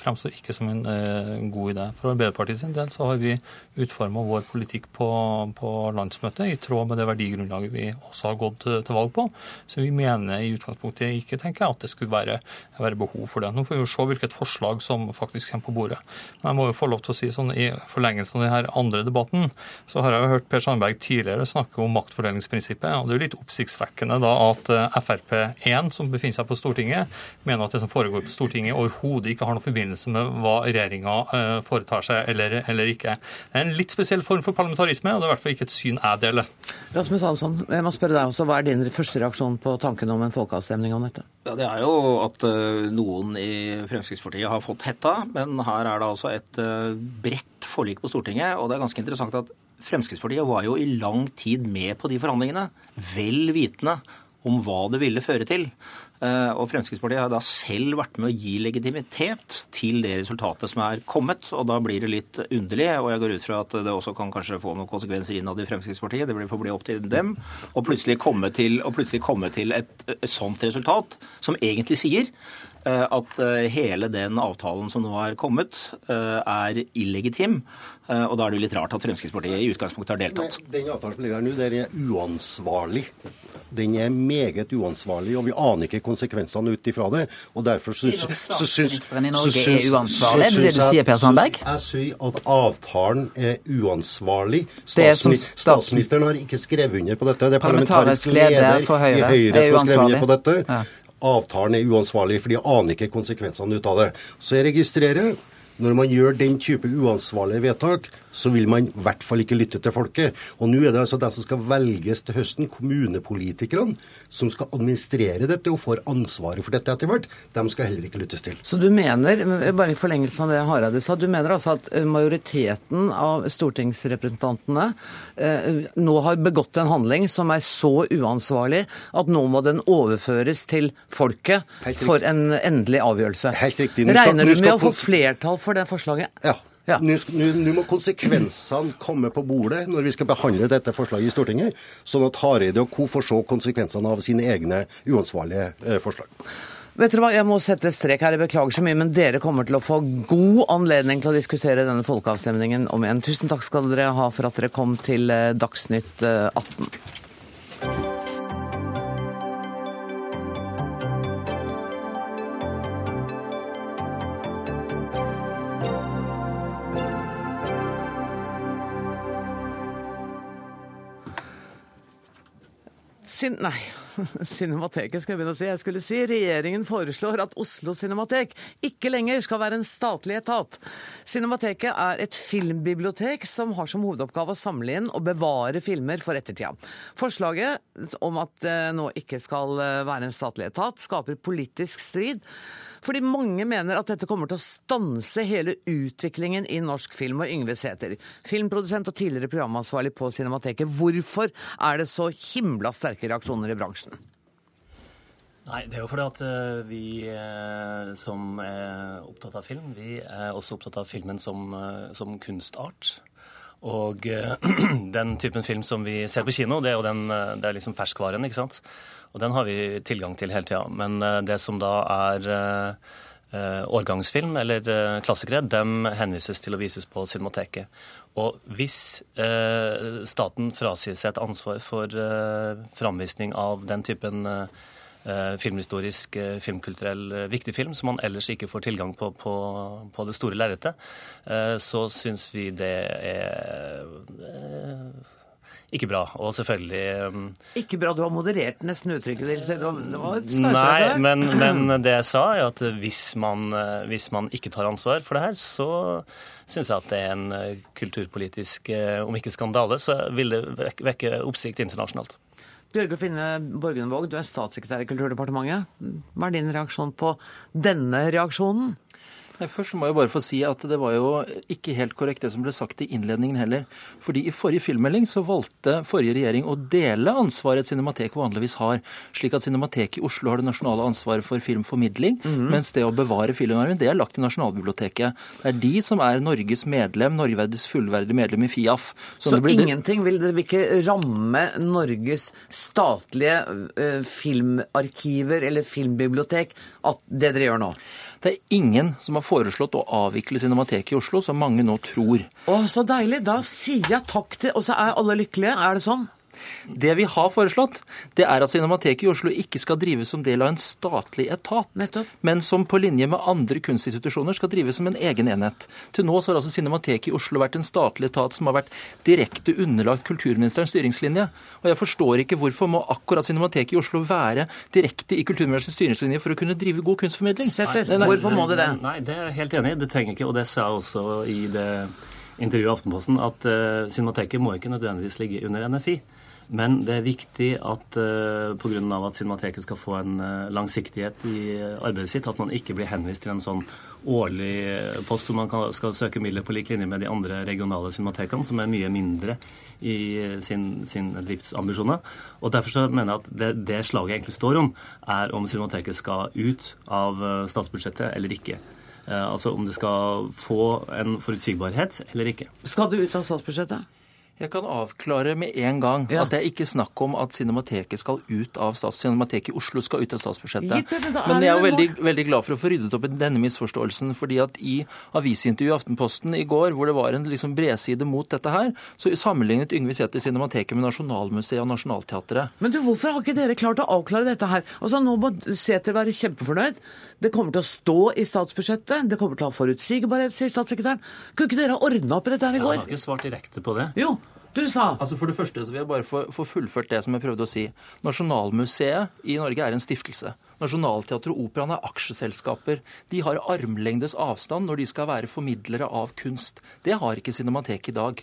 fremstår ikke som en eh, god idé. For Arbeiderpartiet sin del så har vi utforma vår politikk på, på, landsmøtet i tråd med det verdigrunnlaget vi også har gått til, til valg på. Så vi mener i utgangspunktet ikke tenker jeg, at det skulle være, være, behov for det. Nå får vi jo se hvilket forslag som faktisk kommer på bordet. Men jeg må jo få lov til å si sånn i forlengelsen av denne andre debatten, så har jeg jo hørt Per Sandberg tidligere snakke om maktfordelingsprinsippet. og Det er jo litt oppsiktsvekkende da at eh, Frp1 som befinner seg på Stortinget, mener at det som foregår på Stortinget overhodet ikke har noen forbindelse med hva regjeringa eh, foretar seg eller, eller, ikke. Det er en litt spesiell form for parlamentarisme, og det er i hvert fall ikke et syn jeg deler. Rasmus Hansson, jeg må spørre deg også, hva er din første reaksjon på tanken om en folkeavstemning om dette? Ja, Det er jo at eh, noen i Fremskrittspartiet har fått hetta, men her er det altså et eh, bredt forlik på Stortinget. Og det er ganske interessant at Fremskrittspartiet var jo i lang tid med på de forhandlingene, vel vitende om hva det ville føre til. Eh, og Fremskrittspartiet har da selv vært med å gi legitimitet til det resultatet som er kommet. Og da blir det litt underlig, og jeg går ut fra at det også kan kanskje få noen konsekvenser innad i Fremskrittspartiet. Det får bli opp til dem. Og plutselig komme til, plutselig komme til et, et sånt resultat, som egentlig sier at eh, hele den avtalen som nå er kommet, er illegitim. Og da er det jo litt rart at Fremskrittspartiet i utgangspunktet har deltatt. Men Den avtalen som ligger her nå, det er uansvarlig den er meget uansvarlig, og vi aner ikke konsekvensene ut ifra det. Og derfor syns Statsministeren i Norge er uansvarlig, er det det du sier, Per Sandberg? Jeg sier at avtalen er uansvarlig. Statsministeren har ikke skrevet under på dette. Det er parlamentarisk leder for Høyre, i Høyre som har skrevet under på dette. Avtalen er uansvarlig, for de aner ikke konsekvensene ut av det. Så jeg registrerer når man gjør den type uansvarlige vedtak, så vil man i hvert fall ikke lytte til folket. Og nå er det altså de som skal velges til høsten, kommunepolitikerne, som skal administrere dette og får ansvaret for dette etter hvert. De skal heller ikke lyttes til. Så du mener, bare i forlengelse av det Hareide sa, du mener altså at eh, majoriteten av stortingsrepresentantene eh, nå har begått en handling som er så uansvarlig at nå må den overføres til folket for en endelig avgjørelse. Helt riktig. Regner du med å få flertall for det forslaget? Ja. Ja. Nå må konsekvensene komme på bordet når vi skal behandle dette forslaget i Stortinget, sånn at Hareide og co. får se konsekvensene av sine egne uansvarlige eh, forslag. Vet dere hva, Jeg må sette strek her, jeg beklager så mye, men dere kommer til å få god anledning til å diskutere denne folkeavstemningen om igjen. Tusen takk skal dere ha for at dere kom til eh, Dagsnytt eh, 18. Sin, nei, Cinemateket skal jeg begynne å si. Jeg skulle si regjeringen foreslår at Oslo Cinematek ikke lenger skal være en statlig etat. Cinemateket er et filmbibliotek som har som hovedoppgave å samle inn og bevare filmer for ettertida. Forslaget om at det nå ikke skal eh, være en statlig etat, skaper politisk strid. Fordi mange mener at dette kommer til å stanse hele utviklingen i norsk film. Og Yngve Sæther, filmprodusent og tidligere programansvarlig på Cinemateket. Hvorfor er det så himla sterke reaksjoner i bransjen? Nei, Det er jo fordi at eh, vi eh, som er opptatt av film, vi er også opptatt av filmen som, eh, som kunstart. Og eh, den typen film som vi ser på kino, det er jo den, eh, det er liksom ferskvaren, ikke sant. Og den har vi tilgang til hele tida. Men eh, det som da er årgangsfilm eller klassikere, dem henvises til å vises på Cinemateket. Og hvis staten frasier seg et ansvar for framvisning av den typen film, filmhistorisk, eh, filmkulturell eh, viktig film som man ellers ikke får tilgang på på, på det store lerretet, eh, så syns vi det er eh, ikke bra. Og selvfølgelig eh, Ikke bra, du har moderert nesten uttrykket ditt. Det var et Nei, men, men det jeg sa, er at hvis man, eh, hvis man ikke tar ansvar for det her, så syns jeg at det er en eh, kulturpolitisk, eh, om ikke skandale, så vil det vekke oppsikt internasjonalt. Bjørge Finne Borgenvåg, du er statssekretær i Kulturdepartementet. Hva er din reaksjon på denne reaksjonen? Først må jeg bare få si at det var jo ikke helt korrekt det som ble sagt i innledningen heller. Fordi i forrige filmmelding så valgte forrige regjering å dele ansvaret et cinematek vanligvis har, slik at Cinemateket i Oslo har det nasjonale ansvaret for filmformidling, mens det å bevare filmarven det er lagt til Nasjonalbiblioteket. Det er de som er Norges medlem, Norges fullverdige medlem i FIAF. Så det blir- ingenting vil det vil ikke ramme Norges statlige uh, filmarkiver eller filmbibliotek at det dere gjør nå? Det er ingen som har foreslått å avvikle Cinemateket i Oslo, som mange nå tror. Å, så deilig. Da sier jeg takk til Og så er alle lykkelige. Er det sånn? Det vi har foreslått, det er at Cinemateket i Oslo ikke skal drives som del av en statlig etat, Nettopp. men som på linje med andre kunstinstitusjoner skal drives som en egen enhet. Til nå så har altså Cinemateket i Oslo vært en statlig etat som har vært direkte underlagt kulturministerens styringslinje. Og jeg forstår ikke hvorfor må akkurat Cinemateket i Oslo være direkte i kulturministerens styringslinje for å kunne drive god kunstformidling. Setter, Nei, nei, hvorfor må det det? Nei, det er jeg helt enig i. Det trenger ikke, og det sa jeg også i det intervjuet i Aftenposten, at uh, Cinemateket må ikke nødvendigvis ligge under NFI. Men det er viktig at uh, pga. at Cinemateket skal få en eh, langsiktighet i eh, arbeidet sitt, at man ikke blir henvist til en sånn årlig eh, post hvor man skal søke midler på lik linje med de andre regionale cinematekene, som er mye mindre i eh, sin, sin driftsambisjoner. Og Derfor så mener jeg at det, det slaget egentlig står om, er om Cinemateket skal ut av eh, statsbudsjettet eller ikke. Eh, altså om det skal få en forutsigbarhet eller ikke. Skal du ut av statsbudsjettet? Jeg kan avklare med en gang Ja. at det er ikke snakk om at Cinemateket skal ut av stats Cinemateket i Oslo skal ut av statsbudsjettet. Det, men jeg er veldig, veldig glad for å få ryddet opp i denne misforståelsen. fordi at i avisintervjuet i Aftenposten i går, hvor det var en liksom bredside mot dette her, så sammenlignet Yngve Sæther Cinemateket med Nasjonalmuseet og Nationaltheatret. Men du, hvorfor har ikke dere klart å avklare dette her? Altså, Nå må Sæther være kjempefornøyd. Det kommer til å stå i statsbudsjettet. Det kommer til å ha forutsigbarhet, sier statssekretæren. Kunne ikke dere ha ordna opp i dette her i går? Jeg har ikke svart direkte på det. Jo, du sa Altså For det første så vil jeg bare få, få fullført det som jeg prøvde å si. Nasjonalmuseet i Norge er en stiftelse. Nationaltheatret og Operaen er aksjeselskaper. De har armlengdes avstand når de skal være formidlere av kunst. Det har ikke Cinemateket i dag.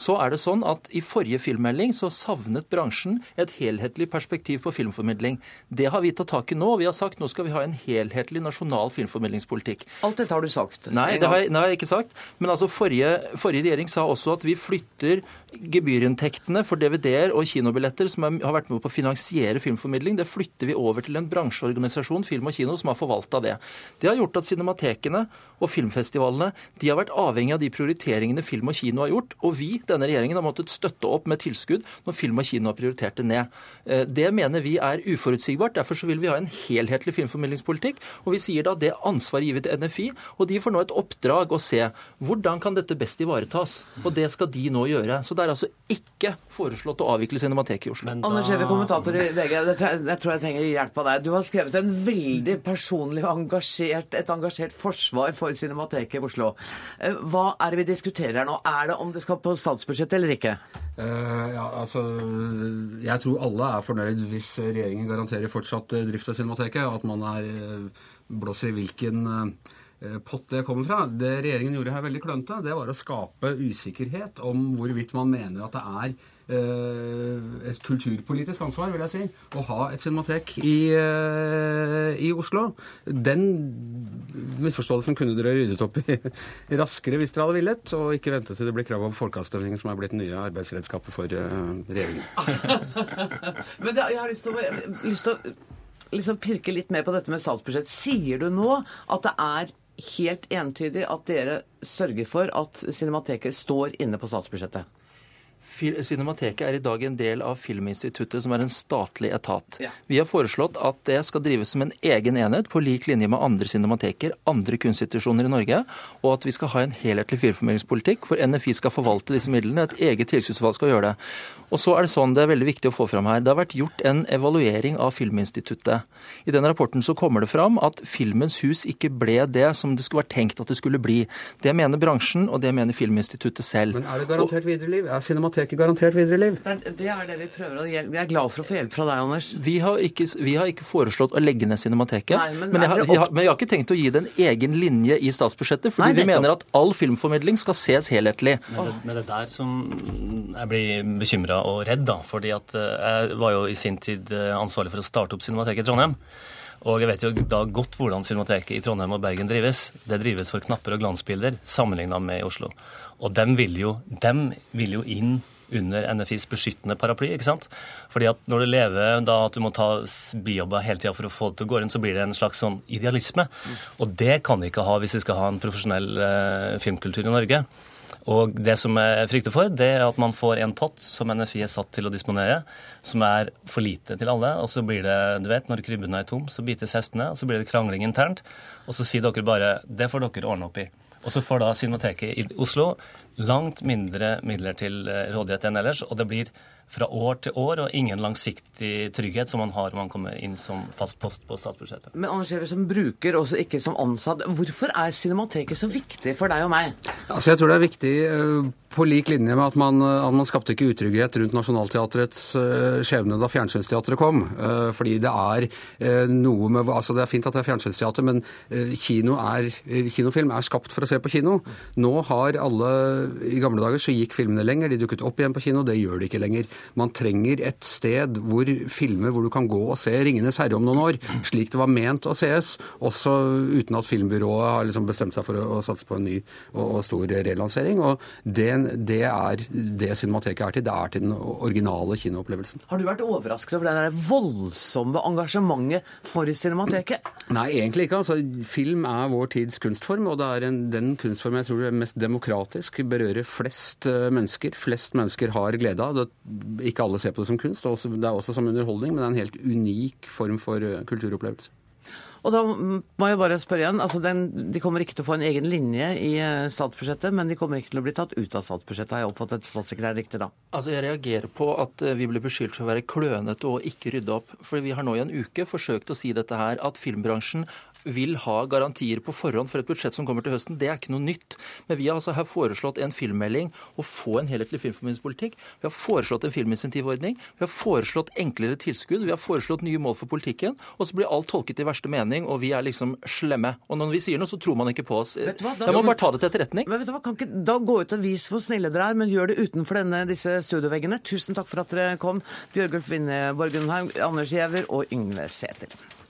Så er det sånn at I forrige filmmelding så savnet bransjen et helhetlig perspektiv på filmformidling. Det har vi tatt tak i nå. og Vi har sagt nå skal vi ha en helhetlig nasjonal filmformidlingspolitikk. Alt dette har du sagt. Nei, det har, jeg, har ikke sagt. Men altså forrige, forrige regjering sa også at vi flytter gebyrinntektene for DVD-er og kinobilletter som har vært med på å finansiere filmformidling, det flytter vi over til en bransjeorganisasjon organisasjon, Film og Kino, som har forvalta det. Det har gjort at cinematekene og filmfestivalene de har vært avhengig av de prioriteringene Film og Kino har gjort. Og vi, denne regjeringen, har måttet støtte opp med tilskudd når Film og Kino har prioritert det ned. Eh, det mener vi er uforutsigbart. Derfor så vil vi ha en helhetlig filmformidlingspolitikk. Og vi sier da det ansvaret vi til NFI, og de får nå et oppdrag å se hvordan kan dette best ivaretas. Og det skal de nå gjøre. Så det er altså ikke foreslått å avvikle Cinemateket i Oslo. Da... Anders Giæver, kommentator i VG. Jeg tror jeg trenger hjelp av deg. Du har skrevet en veldig personlig engasjert, et engasjert forsvar for Cinemateket i Oslo. Eh, hva er det vi diskuterer her nå? Er det om det skal på statsbudsjettet eller ikke? Uh, ja, altså, Jeg tror alle er fornøyd hvis regjeringen garanterer fortsatt eh, drift av Cinemateket. At man er blåser i hvilken pott det kommer fra. Det regjeringen gjorde her veldig klønete, det var å skape usikkerhet om hvorvidt man mener at det er et kulturpolitisk ansvar, vil jeg si, å ha et cinematek i, eh, i Oslo. Den misforståelsen kunne dere ryddet opp i raskere hvis dere hadde villet, og ikke vente til det blir krav om folkeavstemning, som er blitt nye arbeidsredskapet for eh, regjeringen. Men jeg har lyst til å, lyst til å liksom pirke litt mer på dette med statsbudsjett. Sier du nå at det er helt entydig at dere sørger for at Cinemateket står inne på statsbudsjettet? Cinemateket er i dag en del av Filminstituttet, som er en statlig etat. Ja. Vi har foreslått at det skal drives som en egen enhet, på lik linje med andre cinemateker, andre kunstinstitusjoner i Norge, og at vi skal ha en helhetlig filmformidlingspolitikk, for NFI skal forvalte disse midlene. Et eget tilskuddsutvalg skal gjøre det. Og så er Det sånn, det er veldig viktig å få fram her, det har vært gjort en evaluering av Filminstituttet. I den rapporten så kommer det fram at Filmens hus ikke ble det som det skulle vært tenkt at det skulle bli. Det mener bransjen, og det mener Filminstituttet selv. Men er det garantert videre liv? Er Cinemateket garantert videre liv? Det er det vi prøver å hjelpe. Vi er glad for å få hjelp fra deg, Anders. Vi har ikke, vi har ikke foreslått å legge ned Cinemateket. Nei, men, men, jeg har, har, men, jeg har, ikke tenkt å gi det en egen linje i statsbudsjettet, fordi Nei, vi mener at all filmformidling skal ses helhetlig. Men det, men det der som jeg blir bekymra og redd, da. fordi at eh, jeg var jo i sin tid eh, ansvarlig for å starte opp Cinemateket i Trondheim. Og jeg vet jo da godt hvordan Cinemateket i Trondheim og Bergen drives. Det drives for knapper og glansbilder sammenligna med i Oslo. Og dem vil jo, dem vil jo inn under NFIs beskyttende paraply. ikke sant? Fordi at når du lever da at du må ta bijobber hele tida for å få det til å gå rundt, så blir det en slags sånn idealisme. Og det kan vi ikke ha hvis vi skal ha en profesjonell eh, filmkultur i Norge. Og det som jeg frykter for, det er at man får en pott som NFI er satt til å disponere, som er for lite til alle. Og så blir det, du vet, når krybben er tom, så bites hestene, og så blir det krangling internt. Og så sier dere bare det får dere ordne opp i. Og så får da Cinemateket i Oslo langt mindre midler til eh, rådighet enn ellers, og det blir fra år til år, og ingen langsiktig trygghet som man har om man kommer inn som fast post på statsbudsjettet. Men Anders som bruker, også ikke som ansatt, hvorfor er Cinemateket så viktig for deg og meg? Altså, Jeg tror det er viktig uh, på lik linje med at man, at man skapte ikke utrygghet rundt Nationaltheatrets uh, skjebne da Fjernsynsteatret kom. Fordi det er noe med Altså, det er fint at det er fjernsynsteater, men kino er, kinofilm er skapt for å se på kino. Nå har alle I gamle dager så gikk filmene lenger, de dukket opp igjen på kino. Det gjør de ikke lenger. Man trenger et sted hvor filmer hvor du kan gå og se 'Ringenes herre' om noen år, slik det var ment å sees, også uten at filmbyrået har liksom bestemt seg for å, å, satse på en ny og, og stor relansering. Og det, det, er det Cinemateket er til. Det er til den originale kinoopplevelsen. Har du vært overrasket over det voldsomme engasjementet for Cinemateket? Nei, egentlig ikke. Altså, film er vår tids kunstform, og det er en, den kunstformen jeg tror er mest demokratisk, berører flest uh, mennesker. Flest mennesker har glede av. Det ikke alle ser på det som kunst. Det er også som underholdning, men det er en helt unik form for eh, kulturopplevelse. Og da må jeg bare spørre igjen, altså den, De kommer ikke til å få en egen linje i eh, statsbudsjettet, men de kommer ikke til å bli tatt ut av statsbudsjettet. Har jeg oppfattet statssekretær riktig da? Altså Jeg reagerer på at eh, vi blir beskyldt for å være klønete og ikke rydde opp. For vi har nå i en uke forsøkt å si dette her, at filmbransjen vil ha garantier på forhånd for et budsjett som kommer til høsten. Det er ikke noe nytt. Men vi har altså her foreslått en filmmelding å få en helhetlig filmformidlingspolitikk. Vi har foreslått en filminsentivordning. Vi har foreslått enklere tilskudd. Vi har foreslått nye mål for politikken. Og så blir alt tolket i verste mening, og vi er liksom slemme. Og når vi sier noe, så tror man ikke på oss. Jeg må bare ta det til etterretning. Men vet du hva, Kan ikke da gå ut og vise hvor snille dere er, men gjør det utenfor denne, disse studioveggene. Tusen takk for at dere kom, Bjørgulf Vinne Borgenheim, Anders Giæver og Yngve Sæter.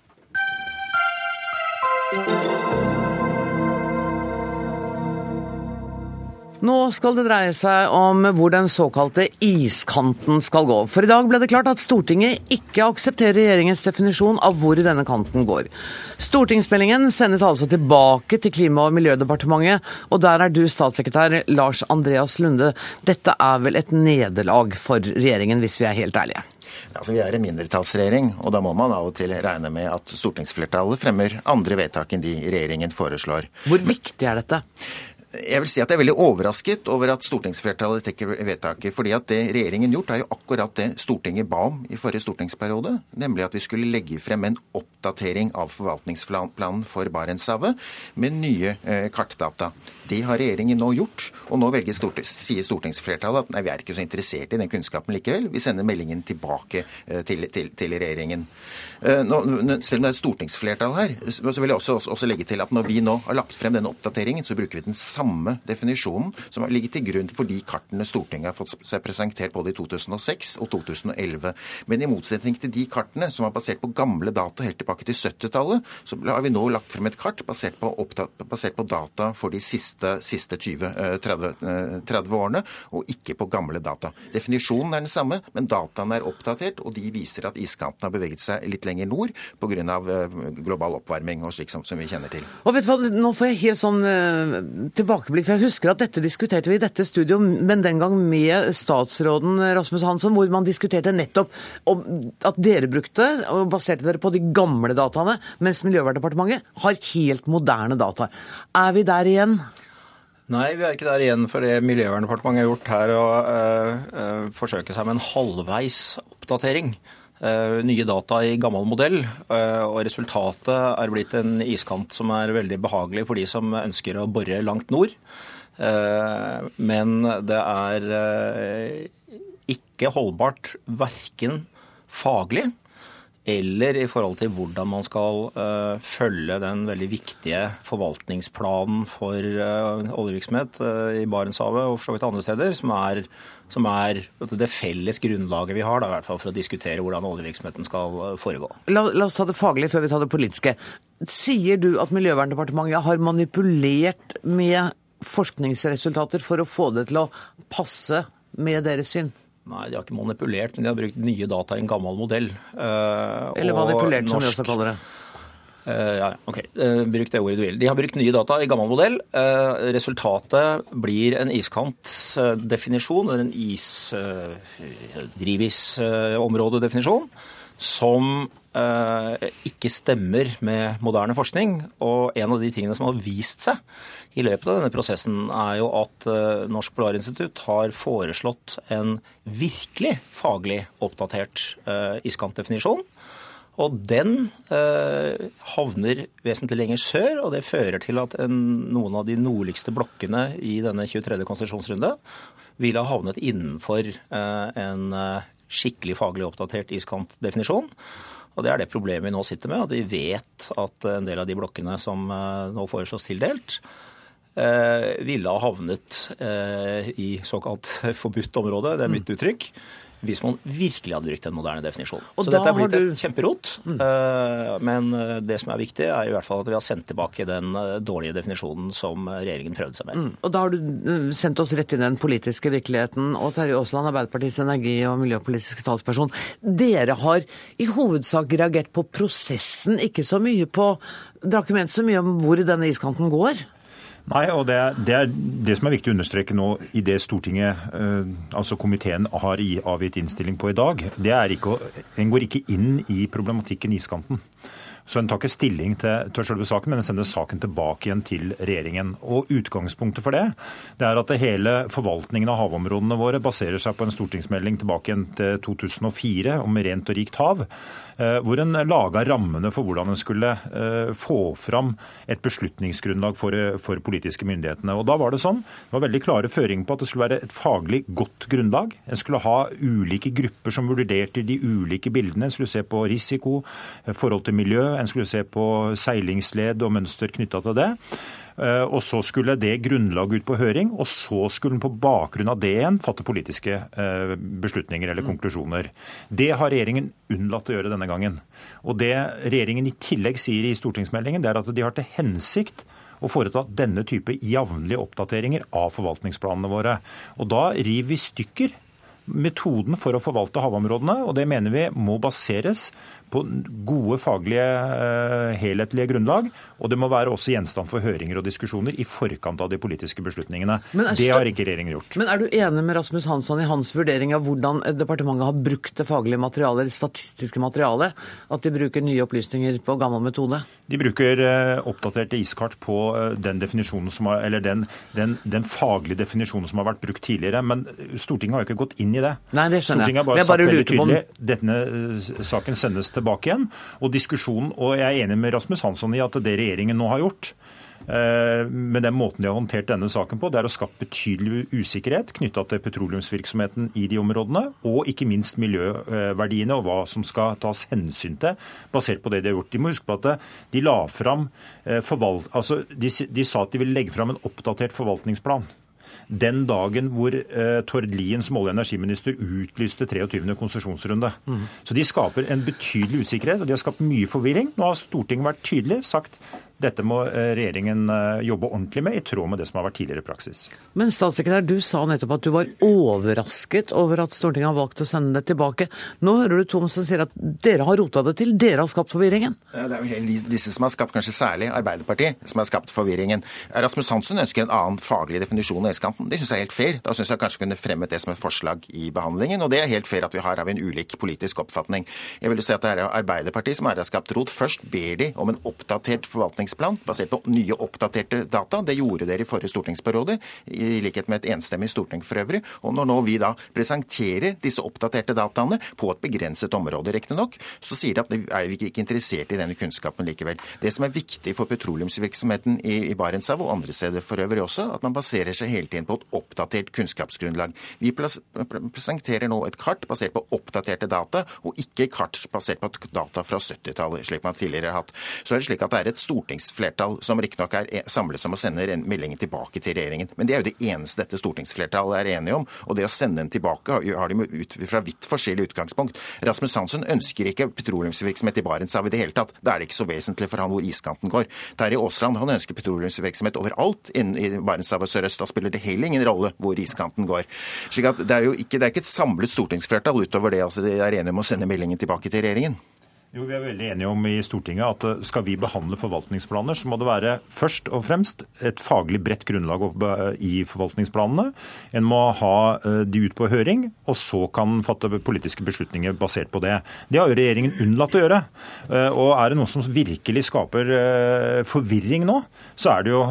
Nå skal det dreie seg om hvor den såkalte iskanten skal gå. For i dag ble det klart at Stortinget ikke aksepterer regjeringens definisjon av hvor denne kanten går. Stortingsmeldingen sendes altså tilbake til Klima- og miljødepartementet, og der er du statssekretær Lars Andreas Lunde. Dette er vel et nederlag for regjeringen, hvis vi er helt ærlige? Altså, vi er en mindretallsregjering, og da må man av og til regne med at stortingsflertallet fremmer andre vedtak enn de regjeringen foreslår. Hvor viktig er dette? Jeg vil si at jeg er veldig overrasket over at stortingsflertallet trekker vedtaket. fordi at det regjeringen gjort, er jo akkurat det Stortinget ba om i forrige stortingsperiode. Nemlig at vi skulle legge frem en oppdatering av forvaltningsplanen for Barentshavet med nye eh, kartdata. Det har regjeringen nå gjort, og nå velger stortings, sier stortingsflertallet at nei, vi er ikke så interessert i den kunnskapen likevel. Vi sender meldingen tilbake eh, til, til, til regjeringen. Eh, nå, selv om det er et stortingsflertall her, så vil jeg også, også, legge til at når vi nå har lagt frem denne oppdateringen, så bruker vi den samme samme definisjonen som har ligget til grunn for de kartene Stortinget har fått seg presentert både i 2006 og 2011. Men i motsetning til de kartene som var basert på gamle data helt tilbake til 70-tallet, så har vi nå lagt frem et kart basert på, opptatt, basert på data for de siste, siste 20-30 30 eh, årene, og ikke på gamle data. Definisjonen er den samme, men dataene er oppdatert, og de viser at iskanten har beveget seg litt lenger nord pga. Eh, global oppvarming og slik som, som, vi kjenner til. Og vet du hva, Nå får jeg helt sånn tilbake tilbakeblikk. For jeg husker at dette diskuterte vi i dette studio, men den gang med statsråden Rasmus Hansson, hvor man diskuterte nettopp at dere brukte, og baserte dere på de gamle dataene, mens Miljøverndepartementet har helt moderne data. Er vi der igjen? Nei, vi er ikke der igjen. For det Miljøverndepartementet har gjort her, å øh, øh, forsøke seg med en halvveis oppdatering. Uh, nye data i gammel modell, uh, og resultatet er blitt en iskant som er veldig behagelig for de som ønsker å bore langt nord. Uh, men det er ikke holdbart verken faglig eller i forhold til hvordan man skal uh, følge den veldig viktige forvaltningsplanen for uh, oljevirksomhet uh, i Barentshavet og for så vidt andre steder, som er, som er det felles grunnlaget vi har da, i hvert fall for å diskutere hvordan oljevirksomheten skal foregå. La, la oss ta det faglige før vi tar det politiske. Sier du at Miljøverndepartementet har manipulert med forskningsresultater for å få det til å passe med deres syn? Nei, de har ikke manipulert, men de har brukt nye data i en gammel modell. Uh, Eller manipulert, norsk, som vi også kaller det. Uh, ja, ok. Uh, bruk det ordet du vil. De har brukt nye data i gammel modell. resultatet blir en iskantdefinisjon, eller en isdrivisområdedefinisjon, som ikke stemmer med moderne forskning. Og en av de tingene som har vist seg i løpet av denne prosessen, er jo at uh, Norsk Polarinstitutt har foreslått en virkelig faglig oppdatert uh, iskantdefinisjon. Og den uh, havner vesentlig lenger sør, og det fører til at en, noen av de nordligste blokkene i denne 23. konsesjonsrunde ville ha havnet innenfor en skikkelig faglig oppdatert iskantdefinisjon. Og Det er det problemet vi nå sitter med, at vi vet at en del av de blokkene som nå foreslås tildelt, Eh, ville ha havnet eh, i såkalt forbudt område, det er mitt mm. uttrykk, hvis man virkelig hadde brukt en moderne definisjon. Og så dette er blitt du... et kjemperot. Mm. Eh, men det som er viktig, er i hvert fall at vi har sendt tilbake den dårlige definisjonen som regjeringen prøvde seg med. Mm. Og da har du sendt oss rett inn i den politiske virkeligheten. Og Terje Aasland, Arbeiderpartiets energi- og miljøpolitiske talsperson. Dere har i hovedsak reagert på prosessen, ikke så mye på Dere har ikke ment så mye om hvor denne iskanten går? Nei, og det er, det er, det som er viktig å understreke nå i det Stortinget, eh, altså komiteen, har avgitt innstilling på i dag, det er ikke å, en går ikke inn i problematikken iskanten. Så en tar ikke stilling til, til selve saken, men en sender saken tilbake igjen til regjeringen. Og Utgangspunktet for det det er at det hele forvaltningen av havområdene våre baserer seg på en stortingsmelding tilbake igjen til 2004 om rent og rikt hav, hvor en laga rammene for hvordan en skulle eh, få fram et beslutningsgrunnlag for, for politiske myndighetene. Og Da var det sånn, det var veldig klare føringer på at det skulle være et faglig godt grunnlag. En skulle ha ulike grupper som vurderte de ulike bildene. En skulle se på risiko, eh, forhold til miljø, en skulle se på seilingsled og mønster knytta til det. Eh, og så skulle det grunnlaget ut på høring, og så skulle en på bakgrunn av det igjen fatte politiske eh, beslutninger eller konklusjoner. Det har regjeringen unnlatt å gjøre denne gangen. Og det regjeringen i tillegg sier i stortingsmeldingen, det er at de har til hensikt å foreta denne type jevnlige oppdateringer av forvaltningsplanene våre. Og da river vi stykker metoden for å forvalte havområdene, og det mener vi må baseres på gode faglige, eh, helhetlige grunnlag. Og det må være også gjenstand for høringer og diskusjoner i forkant av de politiske beslutningene. Det har ikke regjeringen gjort. Men er du enig med Rasmus Hansson i hans vurdering av hvordan departementet har brukt det faglige materialet, det statistiske materialet? At de bruker nye opplysninger på gammel metode? De bruker eh, oppdaterte iskart på eh, den, definisjonen som har, eller den, den, den faglige definisjonen som har vært brukt tidligere. Men Stortinget har jo ikke gått inn i det. Nei, det skjønner Stortinget har bare jeg. sagt veldig tydelig om- denne saken sendes tilbake igjen. Og diskusjonen, og jeg er enig med Rasmus Hansson i at det regjeringen nå har gjort, eh, med den måten de har håndtert denne saken på, det er å skape betydelig usikkerhet knytta til petroleumsvirksomheten i de områdene, og ikke minst miljøverdiene og hva som skal tas hensyn til, basert på det de har gjort. De må huske på at de la fram eh, forvalt, altså de, de sa at de ville legge fram en oppdatert forvaltningsplan den dagen hvor eh, Tord Lien som olje- og energiminister utlyste 23. konsesjonsrunde. Så de skaper en betydelig usikkerhet, og de har skapt mye forvirring. Nå har Stortinget vært tydelig, sagt dette må eh, regjeringen eh, jobbe ordentlig med, i tråd med det som har vært tidligere praksis. Men statssekretær, du sa nettopp at du var overrasket over at Stortinget har valgt å sende det tilbake. Nå hører du Tom som sier at dere har rota det til, dere har skapt forvirringen. Ja, Det er vel disse som har skapt, kanskje særlig Arbeiderpartiet, som har skapt forvirringen. Rasmus Hansen ønsker en annen faglig definisjon av iskanten. Det syns jeg er helt fair. Da syns jeg kanskje kunne fremmet det som et forslag i behandlingen, og det er helt fair at vi har av en ulik politisk oppfatning. Jeg vil jo si at det er Arbeiderpartiet som har skapt rot. Først ber de om en oppdatert forvaltningsplan basert på nye, oppdaterte data. Det gjorde dere i forrige stortingsperiode, i likhet med et enstemmig storting for øvrig. Og når nå vi da presenterer disse oppdaterte dataene på et begrenset område, riktignok, så sier de at er vi ikke interessert i denne kunnskapen likevel. Det som er viktig for petroleumsvirksomheten i, i Barentshavet og andre steder for øvrig også, at man baserer seg hele tiden på et oppdatert kunnskapsgrunnlag. Vi presenterer nå et kart basert på oppdaterte data, og ikke kart basert på data fra 70-tallet, slik man tidligere har hatt. Så er det slik at det er et stortingsflertall som riktignok er e- samlet om å sende en meldingen tilbake til regjeringen. Men det er jo det eneste dette stortingsflertallet er enige om. Og det å sende den tilbake har- de ut fra vidt forskjellig utgangspunkt. Rasmus Hansson ønsker ikke petroleumsvirksomhet i Barentshavet i det hele tatt. Da er det ikke så vesentlig for han hvor iskanten går. Terje Aasland han ønsker petroleumsvirksomhet overalt innen i Barentshavet sørøst. Da spiller det heller ingen rolle hvor iskanten går. Slik at Det er jo ikke, det er ikke et samlet stortingsflertall utover det. altså De er enige om å sende meldingen tilbake til regjeringen. Jo, Vi er veldig enige om i Stortinget at eh, skal vi behandle forvaltningsplaner, så må det være først og fremst et faglig bredt grunnlag eh, i forvaltningsplanene. En må ha eh, de ut på høring, og så kan fatte politiske beslutninger basert på det. Det har jo regjeringen unnlatt å gjøre. Og er det noe som virkelig skaper forvirring nå, så er det jo,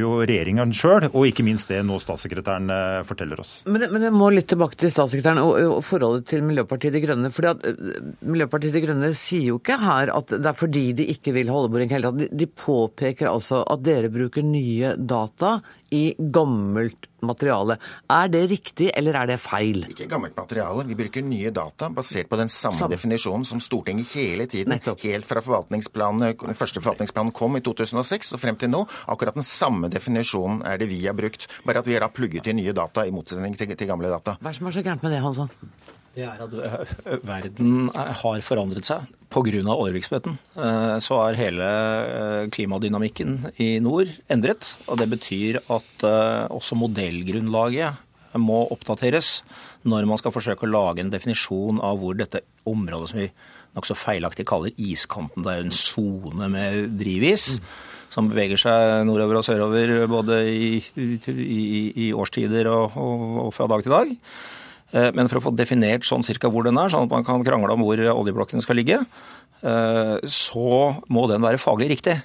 jo regjeringen sjøl, og ikke minst det nå statssekretæren forteller oss. Men, men jeg må litt tilbake til statssekretæren og, og forholdet til Miljøpartiet De Grønne. fordi at Miljøpartiet De Grønne sier jo ikke her at det er fordi de ikke vil holde oljeboring i hele tatt. De, påpeker altså at dere bruker nye data i gammelt materiale. Er det riktig, eller er det feil? Ikke gammelt materiale. Vi bruker nye data basert på den samme Sam. definisjonen som Stortinget hele tiden, helt fra forvaltningsplanen, den første forvaltningsplanen kom i 2006 og frem til nå, akkurat den samme definisjonen er det vi har brukt. Bare at vi har plugget i nye data i motsetning til, til gamle data. Hva er det som er så gærent med det, Hansson? Det er at verden er- har forandret seg pga. oljevirksomheten. Eh, Så er hele eh, klimadynamikken i nord endret. Og det betyr at eh, også modellgrunnlaget må oppdateres når man skal forsøke å lage en definisjon av hvor dette området som vi nokså feilaktig kaller iskanten, det er en sone med drivis. Som beveger seg nordover og sørover både i, i, i årstider og, og, og fra dag til dag. Eh, Men for å få definert sånn cirka hvor den er, sånn at man kan krangle om hvor oljeblokkene skal ligge, eh, så må den være faglig riktig.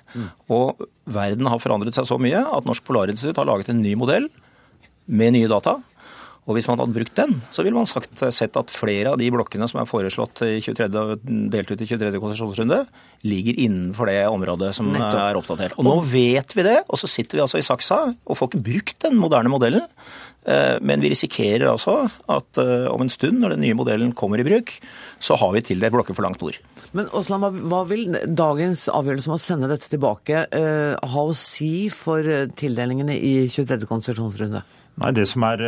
Og verden har forandret seg så mye at Norsk Polarinstitutt har laget en ny modell med nye data. Og hvis man hadde brukt den, så ville man sagt, sett at flere av de blokkene som er foreslått i 23, delt ut i 23. konsesjonsrunde, ligger innenfor det området som Nettopp. er oppdatert. Og nå vet vi det, og så sitter vi altså i saksa og får ikke brukt den moderne modellen. Eh, Men vi risikerer altså at eh, om en stund, når den nye modellen kommer i bruk, så har vi tildelt blokker for langt nord. Men Aasland, hva, vil dagens avgjørelse om å sende dette tilbake eh, ha å si for tildelingene i 23. konsesjonsrunde? Nei, Det som er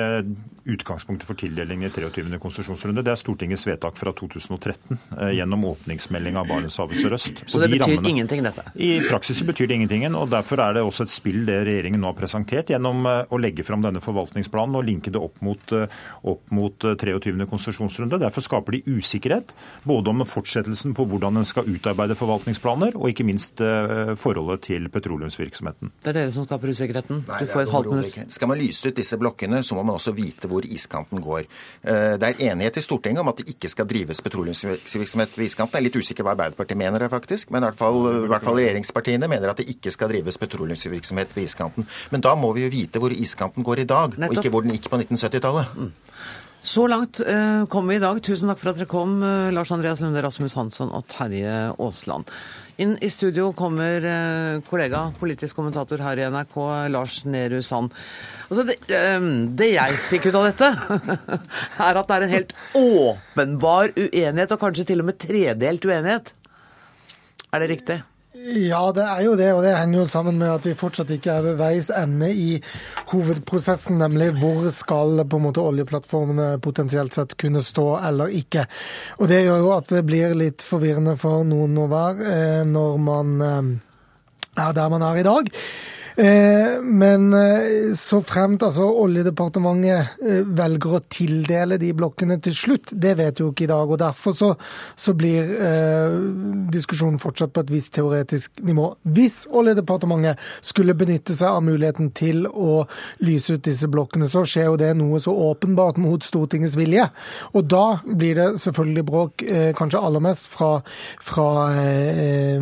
utgangspunktet for tildelingen i 23. konsesjonsrunde, det er Stortingets vedtak fra 2013 eh, gjennom åpningsmeldinga av Barentshavet sørøst. Så det betyr ingenting, dette? I praksis betyr det ingenting. og Derfor er det også et spill det regjeringen nå har presentert gjennom eh, å legge fram denne forvaltningsplanen og linke det opp mot, opp mot 23. konsesjonsrunde. Derfor skaper de usikkerhet både om fortsettelsen på hvordan en skal utarbeide forvaltningsplaner, og ikke minst forholdet til petroleumsvirksomheten. Det er dere som skaper usikkerheten. Du får et halvt minutt. Skal man lyse ut disse blokkene, så må man også vite hvor iskanten går. Eh, det er enighet i Stortinget om at det ikke skal drives petroleumsvirksomhet ved iskanten. Jeg er litt usikker hva Arbeiderpartiet mener her, faktisk. Men i hvert, fall, i hvert fall regjeringspartiene mener at det ikke skal drives petroleumsvirksomhet ved iskanten. Men da må vi jo vite hvor iskanten går i dag, og ikke hvor den gikk på 1970-tallet. Så langt eh, kom vi i dag. Tusen takk for at dere kom, eh, Lars Andreas Lunde, Rasmus Hansson og Terje Aasland. Inn i studio kommer eh, kollega, politisk kommentator her i NRK, Lars Nehru Sand. Altså det, eh, det, jeg fikk ut av dette, er at det er en helt åpenbar uenighet, og kanskje til og med tredelt uenighet. Er det riktig? Ja, det er jo det, og det henger jo sammen med at vi fortsatt ikke er ved veis ende i hovedprosessen, nemlig hvor skal på en måte oljeplattformene potensielt sett kunne stå eller ikke. Og Det gjør jo at det blir litt forvirrende for noen og hver eh, når man eh, er der man er i dag. Eh, men eh, så fremt altså Oljedepartementet eh, velger å tildele de blokkene til slutt, det vet jo ikke i dag. og Derfor så, så blir diskusjonen fortsatt på et visst teoretisk nivå. Hvis Oljedepartementet skulle benytte seg av muligheten til å lyse ut disse blokkene, så skjer jo det noe så åpenbart mot Stortingets vilje. Og da blir det selvfølgelig bråk, kanskje aller mest fra, fra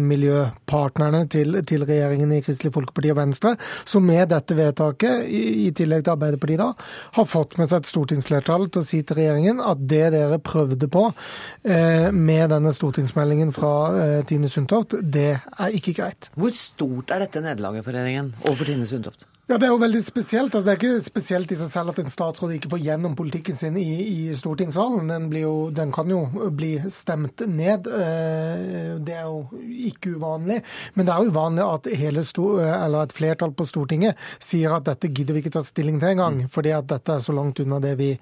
miljøpartnerne til, til regjeringen i Kristelig Folkeparti og Venstre Venstre, som med dette vedtaket, i, tillegg til Arbeiderpartiet da, har fått med seg et stortingsflertall til å si til regjeringen at det dere prøvde på eh, med denne stortingsmeldingen fra eh, Tine Sundtoft, det er ikke greit. Hvor stort er dette nederlaget for regjeringen overfor Tine Sundtoft? Ja, Det er jo veldig spesielt. Altså, det er ikke spesielt i seg selv at en statsråd ikke får gjennom politikken sin i, i stortingssalen. Den, jo, den, kan jo bli stemt ned. Eh, det er jo ikke uvanlig. Men det er jo uvanlig at et flertall på Stortinget sier at dette gidder vi ikke ta stilling til engang, mm. fordi at dette er så langt unna det vi,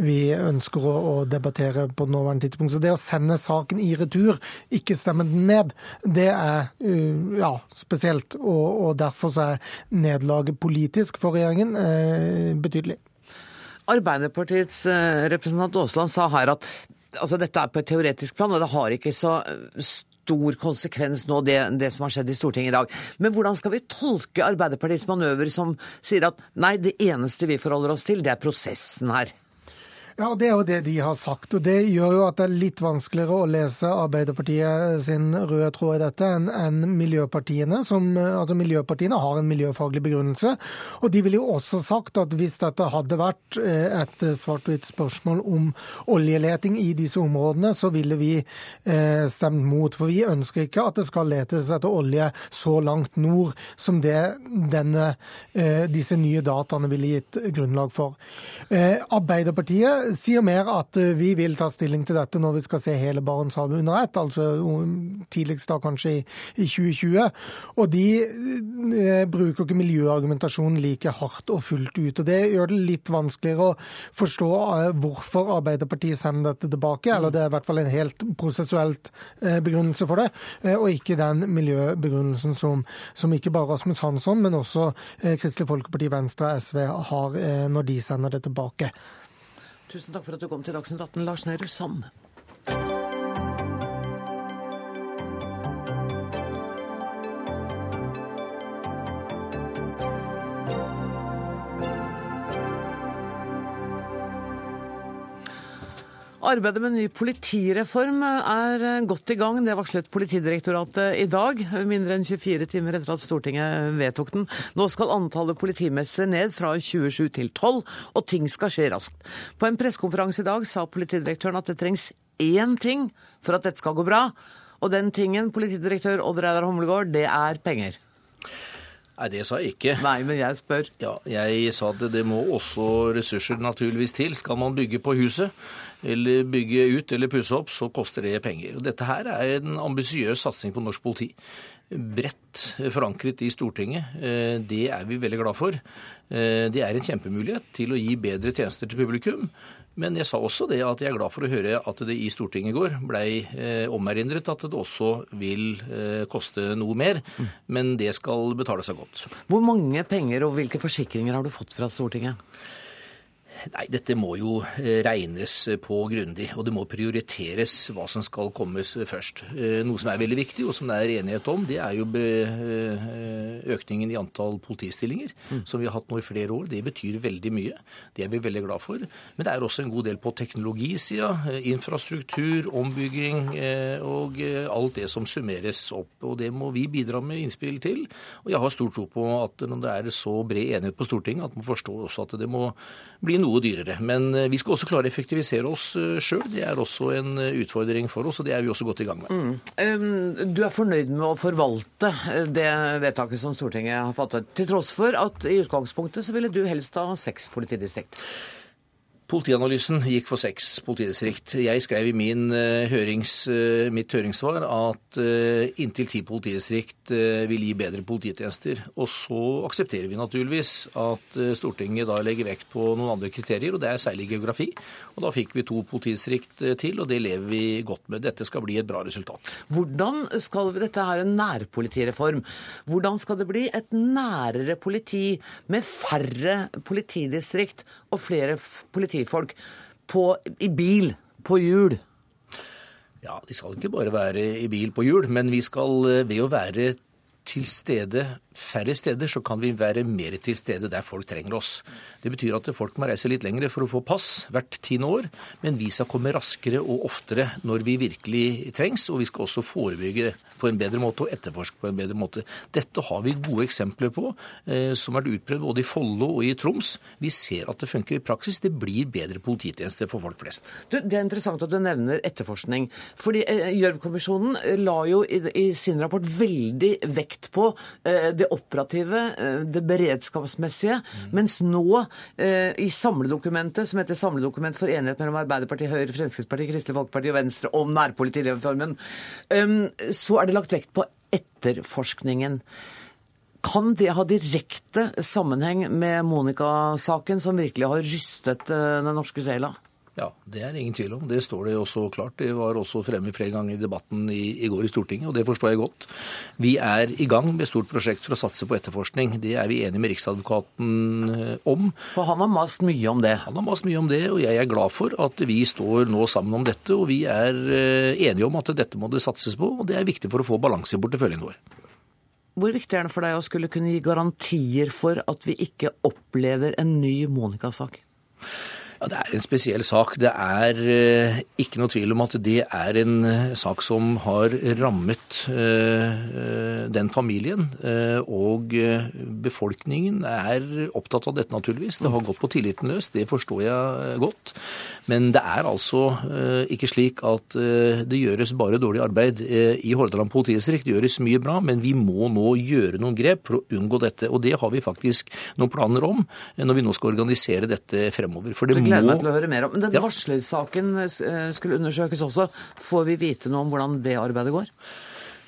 vi ønsker å, å, debattere på nåværende tidspunkt. Så det å sende saken i retur, ikke stemme den ned, det er uh, ja, spesielt. Og, og derfor så er nederlaget politisk politisk for regjeringen eh, betydelig. Arbeiderpartiets eh, representant Aasland sa her at altså, dette er på et teoretisk plan, og det har ikke så eh, stor konsekvens nå, det, det, som har skjedd i Stortinget i dag. Men hvordan skal vi tolke Arbeiderpartiets manøver som sier at nei, det eneste vi forholder oss til, det er prosessen her? Ja, og Det er jo det de har sagt. og Det gjør jo at det er litt vanskeligere å lese Arbeiderpartiet sin røde tråd i dette enn en miljøpartiene. Som, altså Miljøpartiene har en miljøfaglig begrunnelse. Og de ville jo også sagt at hvis dette hadde vært eh, et svart-hvitt spørsmål om oljeleting i disse områdene, så ville vi eh, stemt mot. For vi ønsker ikke at det skal letes etter olje så langt nord som det denne, eh, disse nye dataene ville gitt grunnlag for. Arbeiderpartiet sier mer at eh, vi vil ta stilling til dette når vi skal se hele Barentshavet under ett, altså tidligst da kanskje i, i 2020. Og de eh, bruker ikke miljøargumentasjonen like hardt og fullt ut. og Det gjør det litt vanskeligere å forstå eh, hvorfor Arbeiderpartiet sender dette tilbake, eller det er i hvert fall en helt prosessuelt begrunnelse for det, og ikke den miljøbegrunnelsen som, som ikke bare Rasmus Hansson, men også Kristelig Folkeparti, Venstre og SV har når de sender det tilbake. Tusen takk for at du kom til Dagsnytt 18, Lars Nehru Sand. Arbeidet med ny politireform er godt i gang. Det varslet Politidirektoratet i dag, mindre enn 24 timer etter at Stortinget vedtok den. Nå skal antallet politimestre ned fra 27 til 12, og ting skal skje raskt. På en pressekonferanse i dag sa politidirektøren at det trengs én ting for at dette skal gå bra. Og den tingen, politidirektør Odd Reidar Humlegård, det er penger. Nei, det sa jeg ikke. Nei, men jeg spør. Ja, Jeg sa at det må også ressurser naturligvis til. Skal man bygge på huset, eller bygge ut eller pusse opp, så koster det penger. Og Dette her er en ambisiøs satsing på norsk politi. bredt forankret i Stortinget. Det er vi veldig glad for. Det er en kjempemulighet til å gi bedre tjenester til publikum. Men jeg sa også det at jeg er glad for å høre at det i Stortinget i går blei eh, omerindret at det også vil eh, koste noe mer. Men det skal betale seg godt. Hvor mange penger og hvilke forsikringer har du fått fra Stortinget? Nei, dette må jo eh, regnes på grundig, og det må prioriteres hva som skal komme først. Eh, noe som er veldig viktig, og som det er enighet om, det er jo eh, økningen i antall politistillinger, mm. som vi har hatt nå i flere år. Det betyr veldig mye. Det er vi veldig glad for. Men det er også en god del på teknologisida, infrastruktur, ombygging og alt det som summeres opp. Og det må vi bidra med innspill til. Og jeg har stor tro på at når det er så bred enighet på Stortinget, at man forstår også at det må bli noe noe dyrere. Men eh, vi skal også klare å effektivisere oss eh, sjøl. Det er også en eh, utfordring for oss, og det er vi også godt i gang med. Mm. Du er fornøyd med å forvalte det vedtaket som Stortinget har fattet, til tross for at i utgangspunktet så ville du helst ha seks politidistrikt? Politianalysen gikk for seks politidistrikt. Jeg skrev i min, eh, hørings, eh, mitt høringssvar at eh, inntil ti politidistrikt vil gi bedre polititjenester. Og så aksepterer vi naturligvis at Stortinget da legger vekt på noen andre kriterier, og det er særlig geografi. Og da fikk vi to politidistrikt til, og det lever vi godt med. Dette skal bli et bra resultat. Hvordan skal dette her en nærpolitireform? Hvordan skal det bli et nærere politi med færre politidistrikt og flere politifolk på, i bil, på hjul? Ja, de skal ikke bare være i bil på hjul, men vi skal eh, ved å være til stede færre steder, så kan vi være mer til stede der folk trenger oss. Det betyr at folk må reise litt lengre for å få pass hvert tiende år, men vi skal komme raskere og oftere når vi virkelig trengs, og vi skal også forebygge på en bedre måte og etterforske på en bedre måte. Dette har vi gode eksempler på, eh, som har vært utprøvd både i Follo og i Troms. Vi ser at det funker i praksis. Det blir bedre polititjenester for folk flest. Du, det er interessant at du nevner etterforskning. fordi eh, Gjørv-kommisjonen la jo i, i, sin rapport veldig vekt på eh, det operative, eh, det beredskapsmessige. Mm. Mens nå, eh, i samledokumentet, som heter Samledokument for enighet mellom Arbeiderpartiet, Høyre, Fremskrittspartiet, Kristelig Folkeparti og Venstre om nærpolitireformen, så er det lagt vekt på etterforskningen. Kan det ha direkte sammenheng med Monica-saken, som virkelig har rystet den norske sjela? Ja, det er ingen tvil om. Det står det også klart. Det var også fremme flere ganger i debatten i, i, går i Stortinget, og det forstår jeg godt. Vi er i gang med et stort prosjekt for å satse på etterforskning. Det er vi enige med Riksadvokaten eh, om. For han har mast mye om det? Han har mast mye om det, og jeg er glad for at vi står nå sammen om dette. Og vi er eh, enige om at dette må det satses på, og det er viktig for å få balanse i porteføljen vår. Hvor viktig er det for deg å skulle kunne gi garantier for at vi ikke opplever en ny Monica-sak? Ja, Det er en spesiell sak. Det er eh, ikke noe tvil om at det er en eh, sak som har rammet eh, den familien. Og befolkningen er opptatt av dette, naturligvis. Det har gått på tilliten løs, det forstår jeg godt. Men det er altså ikke slik at det gjøres bare dårlig arbeid i Hordaland politidistrikt. Det gjøres mye bra, men vi må nå gjøre noen grep for å unngå dette. Og det har vi faktisk noen planer om når vi nå skal organisere dette fremover. For det må gleder meg til å høre mer om. Men den ja. varslersaken eh, skulle undersøkes også. Får vi vite noe om hvordan det arbeidet går?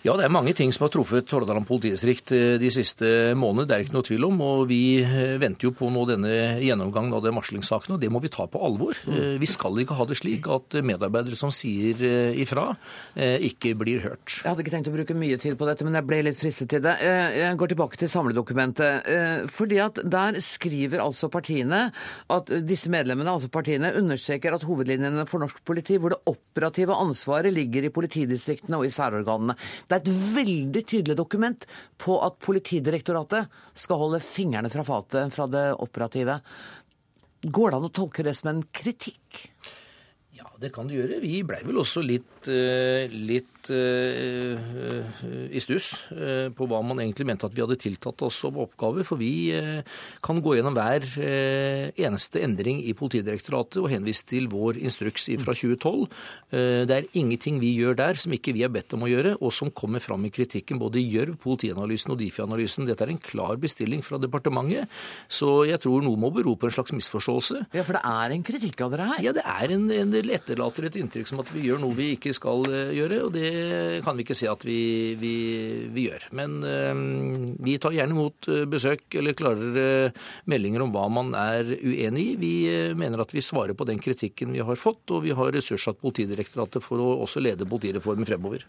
Ja, det er mange ting som har truffet Hordaland politidistrikt eh, de siste månedene. Det er ikke noe tvil om. og Vi eh, venter jo på nå denne gjennomgangen av det varslingssaken, og det må vi ta på alvor. Mm. Eh, vi skal ikke ha det slik at medarbeidere som sier ifra, ikke blir hørt. Jeg hadde ikke tenkt å bruke mye tid på dette, men jeg ble litt fristet til det. Jeg går tilbake til samledokumentet. fordi at Der skriver altså partiene at disse medlemmene, altså partiene, understreker at hovedlinjene for norsk politi, hvor det operative ansvaret ligger i politidistriktene og i særorganene. Det er et veldig tydelig dokument på at Politidirektoratet skal holde fingrene fra fatet fra det operative. Går det an å tolke det som en kritikk? Ja, det kan det gjøre. Vi blei vel også litt, eh, litt uh, i stuss uh, på hva man egentlig mente at vi hadde tiltatt oss som oppgaver. For vi kan gå gjennom hver eneste endring i Politidirektoratet og henvise til vår instruks fra 2012. Det er ingenting vi gjør der som ikke vi er bedt om å gjøre, og som kommer fram i kritikken både i Gjørv, Politianalysen og Difi-analysen. Dette er en klar bestilling fra departementet, så jeg tror noe må bero på en slags misforståelse. Ja, For det er en kritikk av dere her? Ja, det er en, en etterlater et inntrykk som at vi gjør noe vi ikke skal gjøre. og det kan vi ikke se at vi, vi, vi gjør. Men øh, vi tar gjerne imot besøk eller klarere meldinger om hva man er uenig i. Vi mener at vi svarer på den kritikken vi har fått, og vi har ressurssatt Politidirektoratet for å også lede politireformen fremover.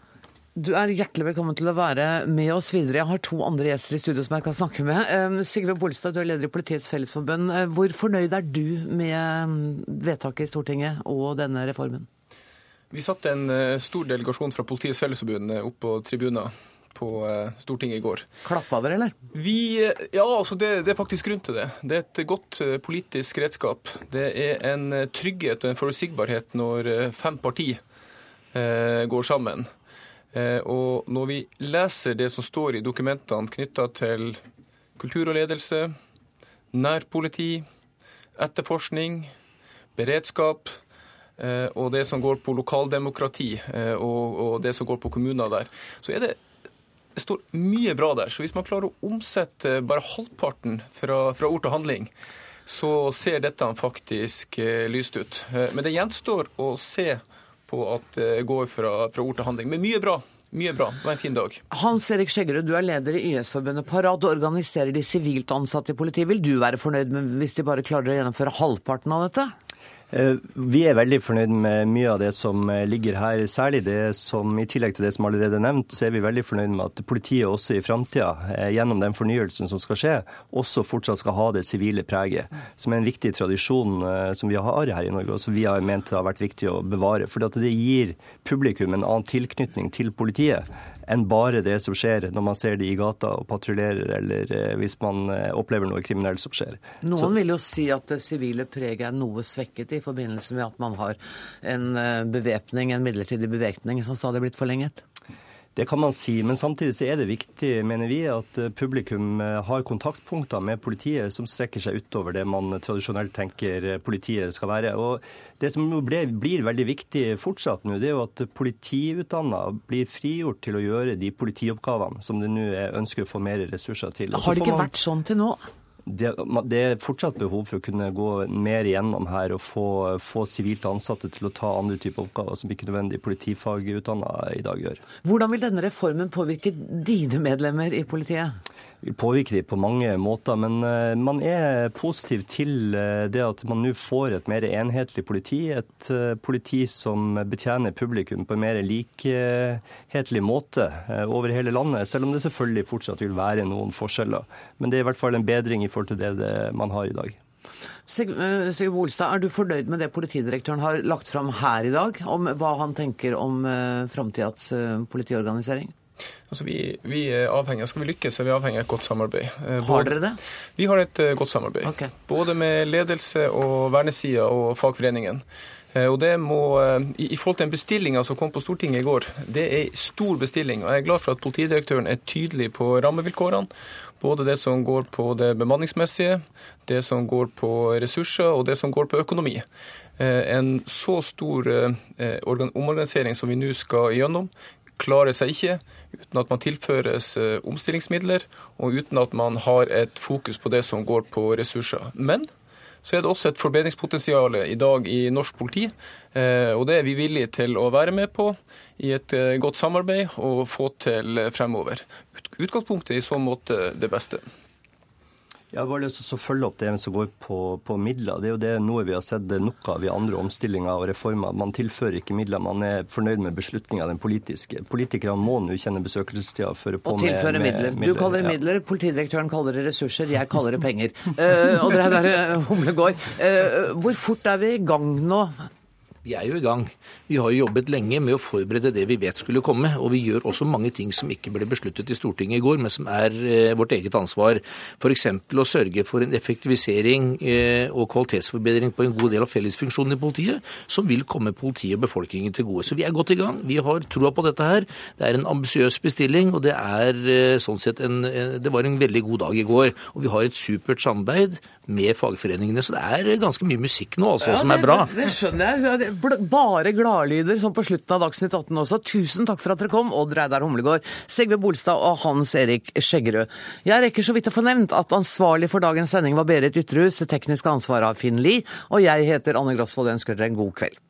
Du er hjertelig velkommen til å være med oss videre. Jeg har to andre gjester i studio som jeg kan snakke med. Sigve Bolstad, du er leder i Politiets Fellesforbund. Hvor fornøyd er du med vedtaket i Stortinget og denne reformen? Vi satte en stor delegasjon fra Politiets Fellesforbund opp på tribuner på Stortinget i går. Klappa dere, eller? Vi, ja, altså det, det, er faktisk grunn til det. Det er et godt politisk redskap. Det er en trygghet og en forutsigbarhet når fem partier eh, går sammen. Og når vi leser det som står i dokumentene knytta til kultur og ledelse, nærpoliti, etterforskning, beredskap og det som går på lokaldemokrati og det som går på kommuner der, så er det det står mye bra der. Så hvis man klarer å omsette bare halvparten fra, fra ord til handling, så ser dette faktisk lyst ut. Men det gjenstår å se på at det går fra, fra ord til handling. Men mye bra. Mye bra. Det var en fin dag. Hans Erik Skjeggerud, du er leder i YS-forbundet Parat og organiserer de sivilt ansatte i politiet. Vil du være fornøyd med hvis de bare klarer å gjennomføre halvparten av dette? Vi er veldig fornøyd med mye av det som ligger her. Særlig det som, i tillegg til det som allerede er nevnt, så er vi veldig fornøyd med at politiet også i framtida, gjennom den fornyelsen som skal skje, også fortsatt skal ha det sivile preget. Som er en viktig tradisjon som vi har her i Norge, og som vi har ment det har vært viktig å bevare. For det gir publikum en annen tilknytning til politiet enn bare det som skjer når man ser de i gata og patruljerer, eller hvis man opplever noe kriminelt som skjer. Noen Så... vil jo si at det sivile preget er noe svekket i forbindelse med at man har en bevæpning, en midlertidig bevæpning som stadig er blitt forlenget? Det kan man si, men samtidig så er det viktig, mener vi, at publikum har kontaktpunkter med politiet som strekker seg utover det man tradisjonelt tenker politiet skal være. Og Det som ble, blir veldig viktig fortsatt nå, det er jo at politiutdanna blir frigjort til å gjøre de politioppgavene som det nå er ønsker å få mer ressurser til. Har det ikke man... vært sånn til nå? Det, det, er fortsatt behov for å kunne gå mer igjennom her og få, få sivilt ansatte til å ta andre typer oppgaver som ikke nødvendig politifagutdanna i dag gjør. Hvordan vil denne reformen påvirke dine medlemmer i politiet? Vil påvirke dem på mange måter, men man er positiv til det at man nå får et mer enhetlig politi. Et politi som betjener publikum på en mer likhetlig måte over hele landet. Selv om det selvfølgelig fortsatt vil være noen forskjeller. Men det er i hvert fall en bedring i forhold til det, det man har i dag. Sigurd Bolstad, er du fornøyd med det politidirektøren har lagt fram her i dag, om hva han tenker om framtidas politiorganisering? Altså vi, vi, er avhengig, Skal vi lykkes, så er vi avhengig av et godt samarbeid. Har dere det? Vi har et godt samarbeid. Okay. Både med ledelse og vernesida og fagforeningen. Og det må, I forhold til den bestillinga som kom på Stortinget i går, det er en stor bestilling. og Jeg er glad for at politidirektøren er tydelig på rammevilkårene. Både det som går på det bemanningsmessige, det som går på ressurser og det som går på økonomi. En så stor omorganisering som vi nå skal gjennom, klarer seg ikke uten at man tilføres omstillingsmidler, og uten at man har et fokus på det som går på ressurser. Men så er det også et forbedringspotensial i dag i norsk politi, og det er vi villige til å være med på i et godt samarbeid og få til fremover. Utgangspunktet er i så måte det beste. Jeg har bare lyst til å følge opp det som går på, på, midler. Det er jo det noe vi har sett nok av i andre omstillinger og reformer. Man tilfører ikke midler. Man er fornøyd med beslutninga, den politiske. Politikerne må nå kjenne besøkelsestida for å på Og tilføre med, med, midler. Du kaller det midler, ja. politidirektøren kaller det ressurser, jeg kaller det penger. uh, og er der Humlegård, uh, hvor fort er vi i gang nå? Vi er jo i gang. Vi har jo jobbet lenge med å forberede det vi vet skulle komme. Og vi gjør også mange ting som ikke ble besluttet i Stortinget i går, men som er eh, vårt eget ansvar. F.eks. å sørge for en effektivisering eh, og kvalitetsforbedring på en god del av fellesfunksjonene i politiet, som vil komme politiet og befolkningen til gode. Så vi er godt i gang. Vi har troa på dette her. Det er en ambisiøs bestilling, og det er eh, sånn sett en Det var en veldig god dag i går. Og vi har et supert samarbeid med fagforeningene. Så det er ganske mye musikk nå, altså, ja, som er bra. Det, det skjønner jeg bare gladlyder som på slutten av Dagsnytt 18 også. Tusen takk for at dere kom, Odd Reidar Humlegård, Sigve Bolstad og Hans Erik Skjeggerød. Jeg rekker så vidt å få nevnt at ansvarlig for dagens sending var Berit Ytterhus, det tekniske ansvaret av Finn Lie, og jeg heter Anne Grosvold og ønsker dere en god kveld.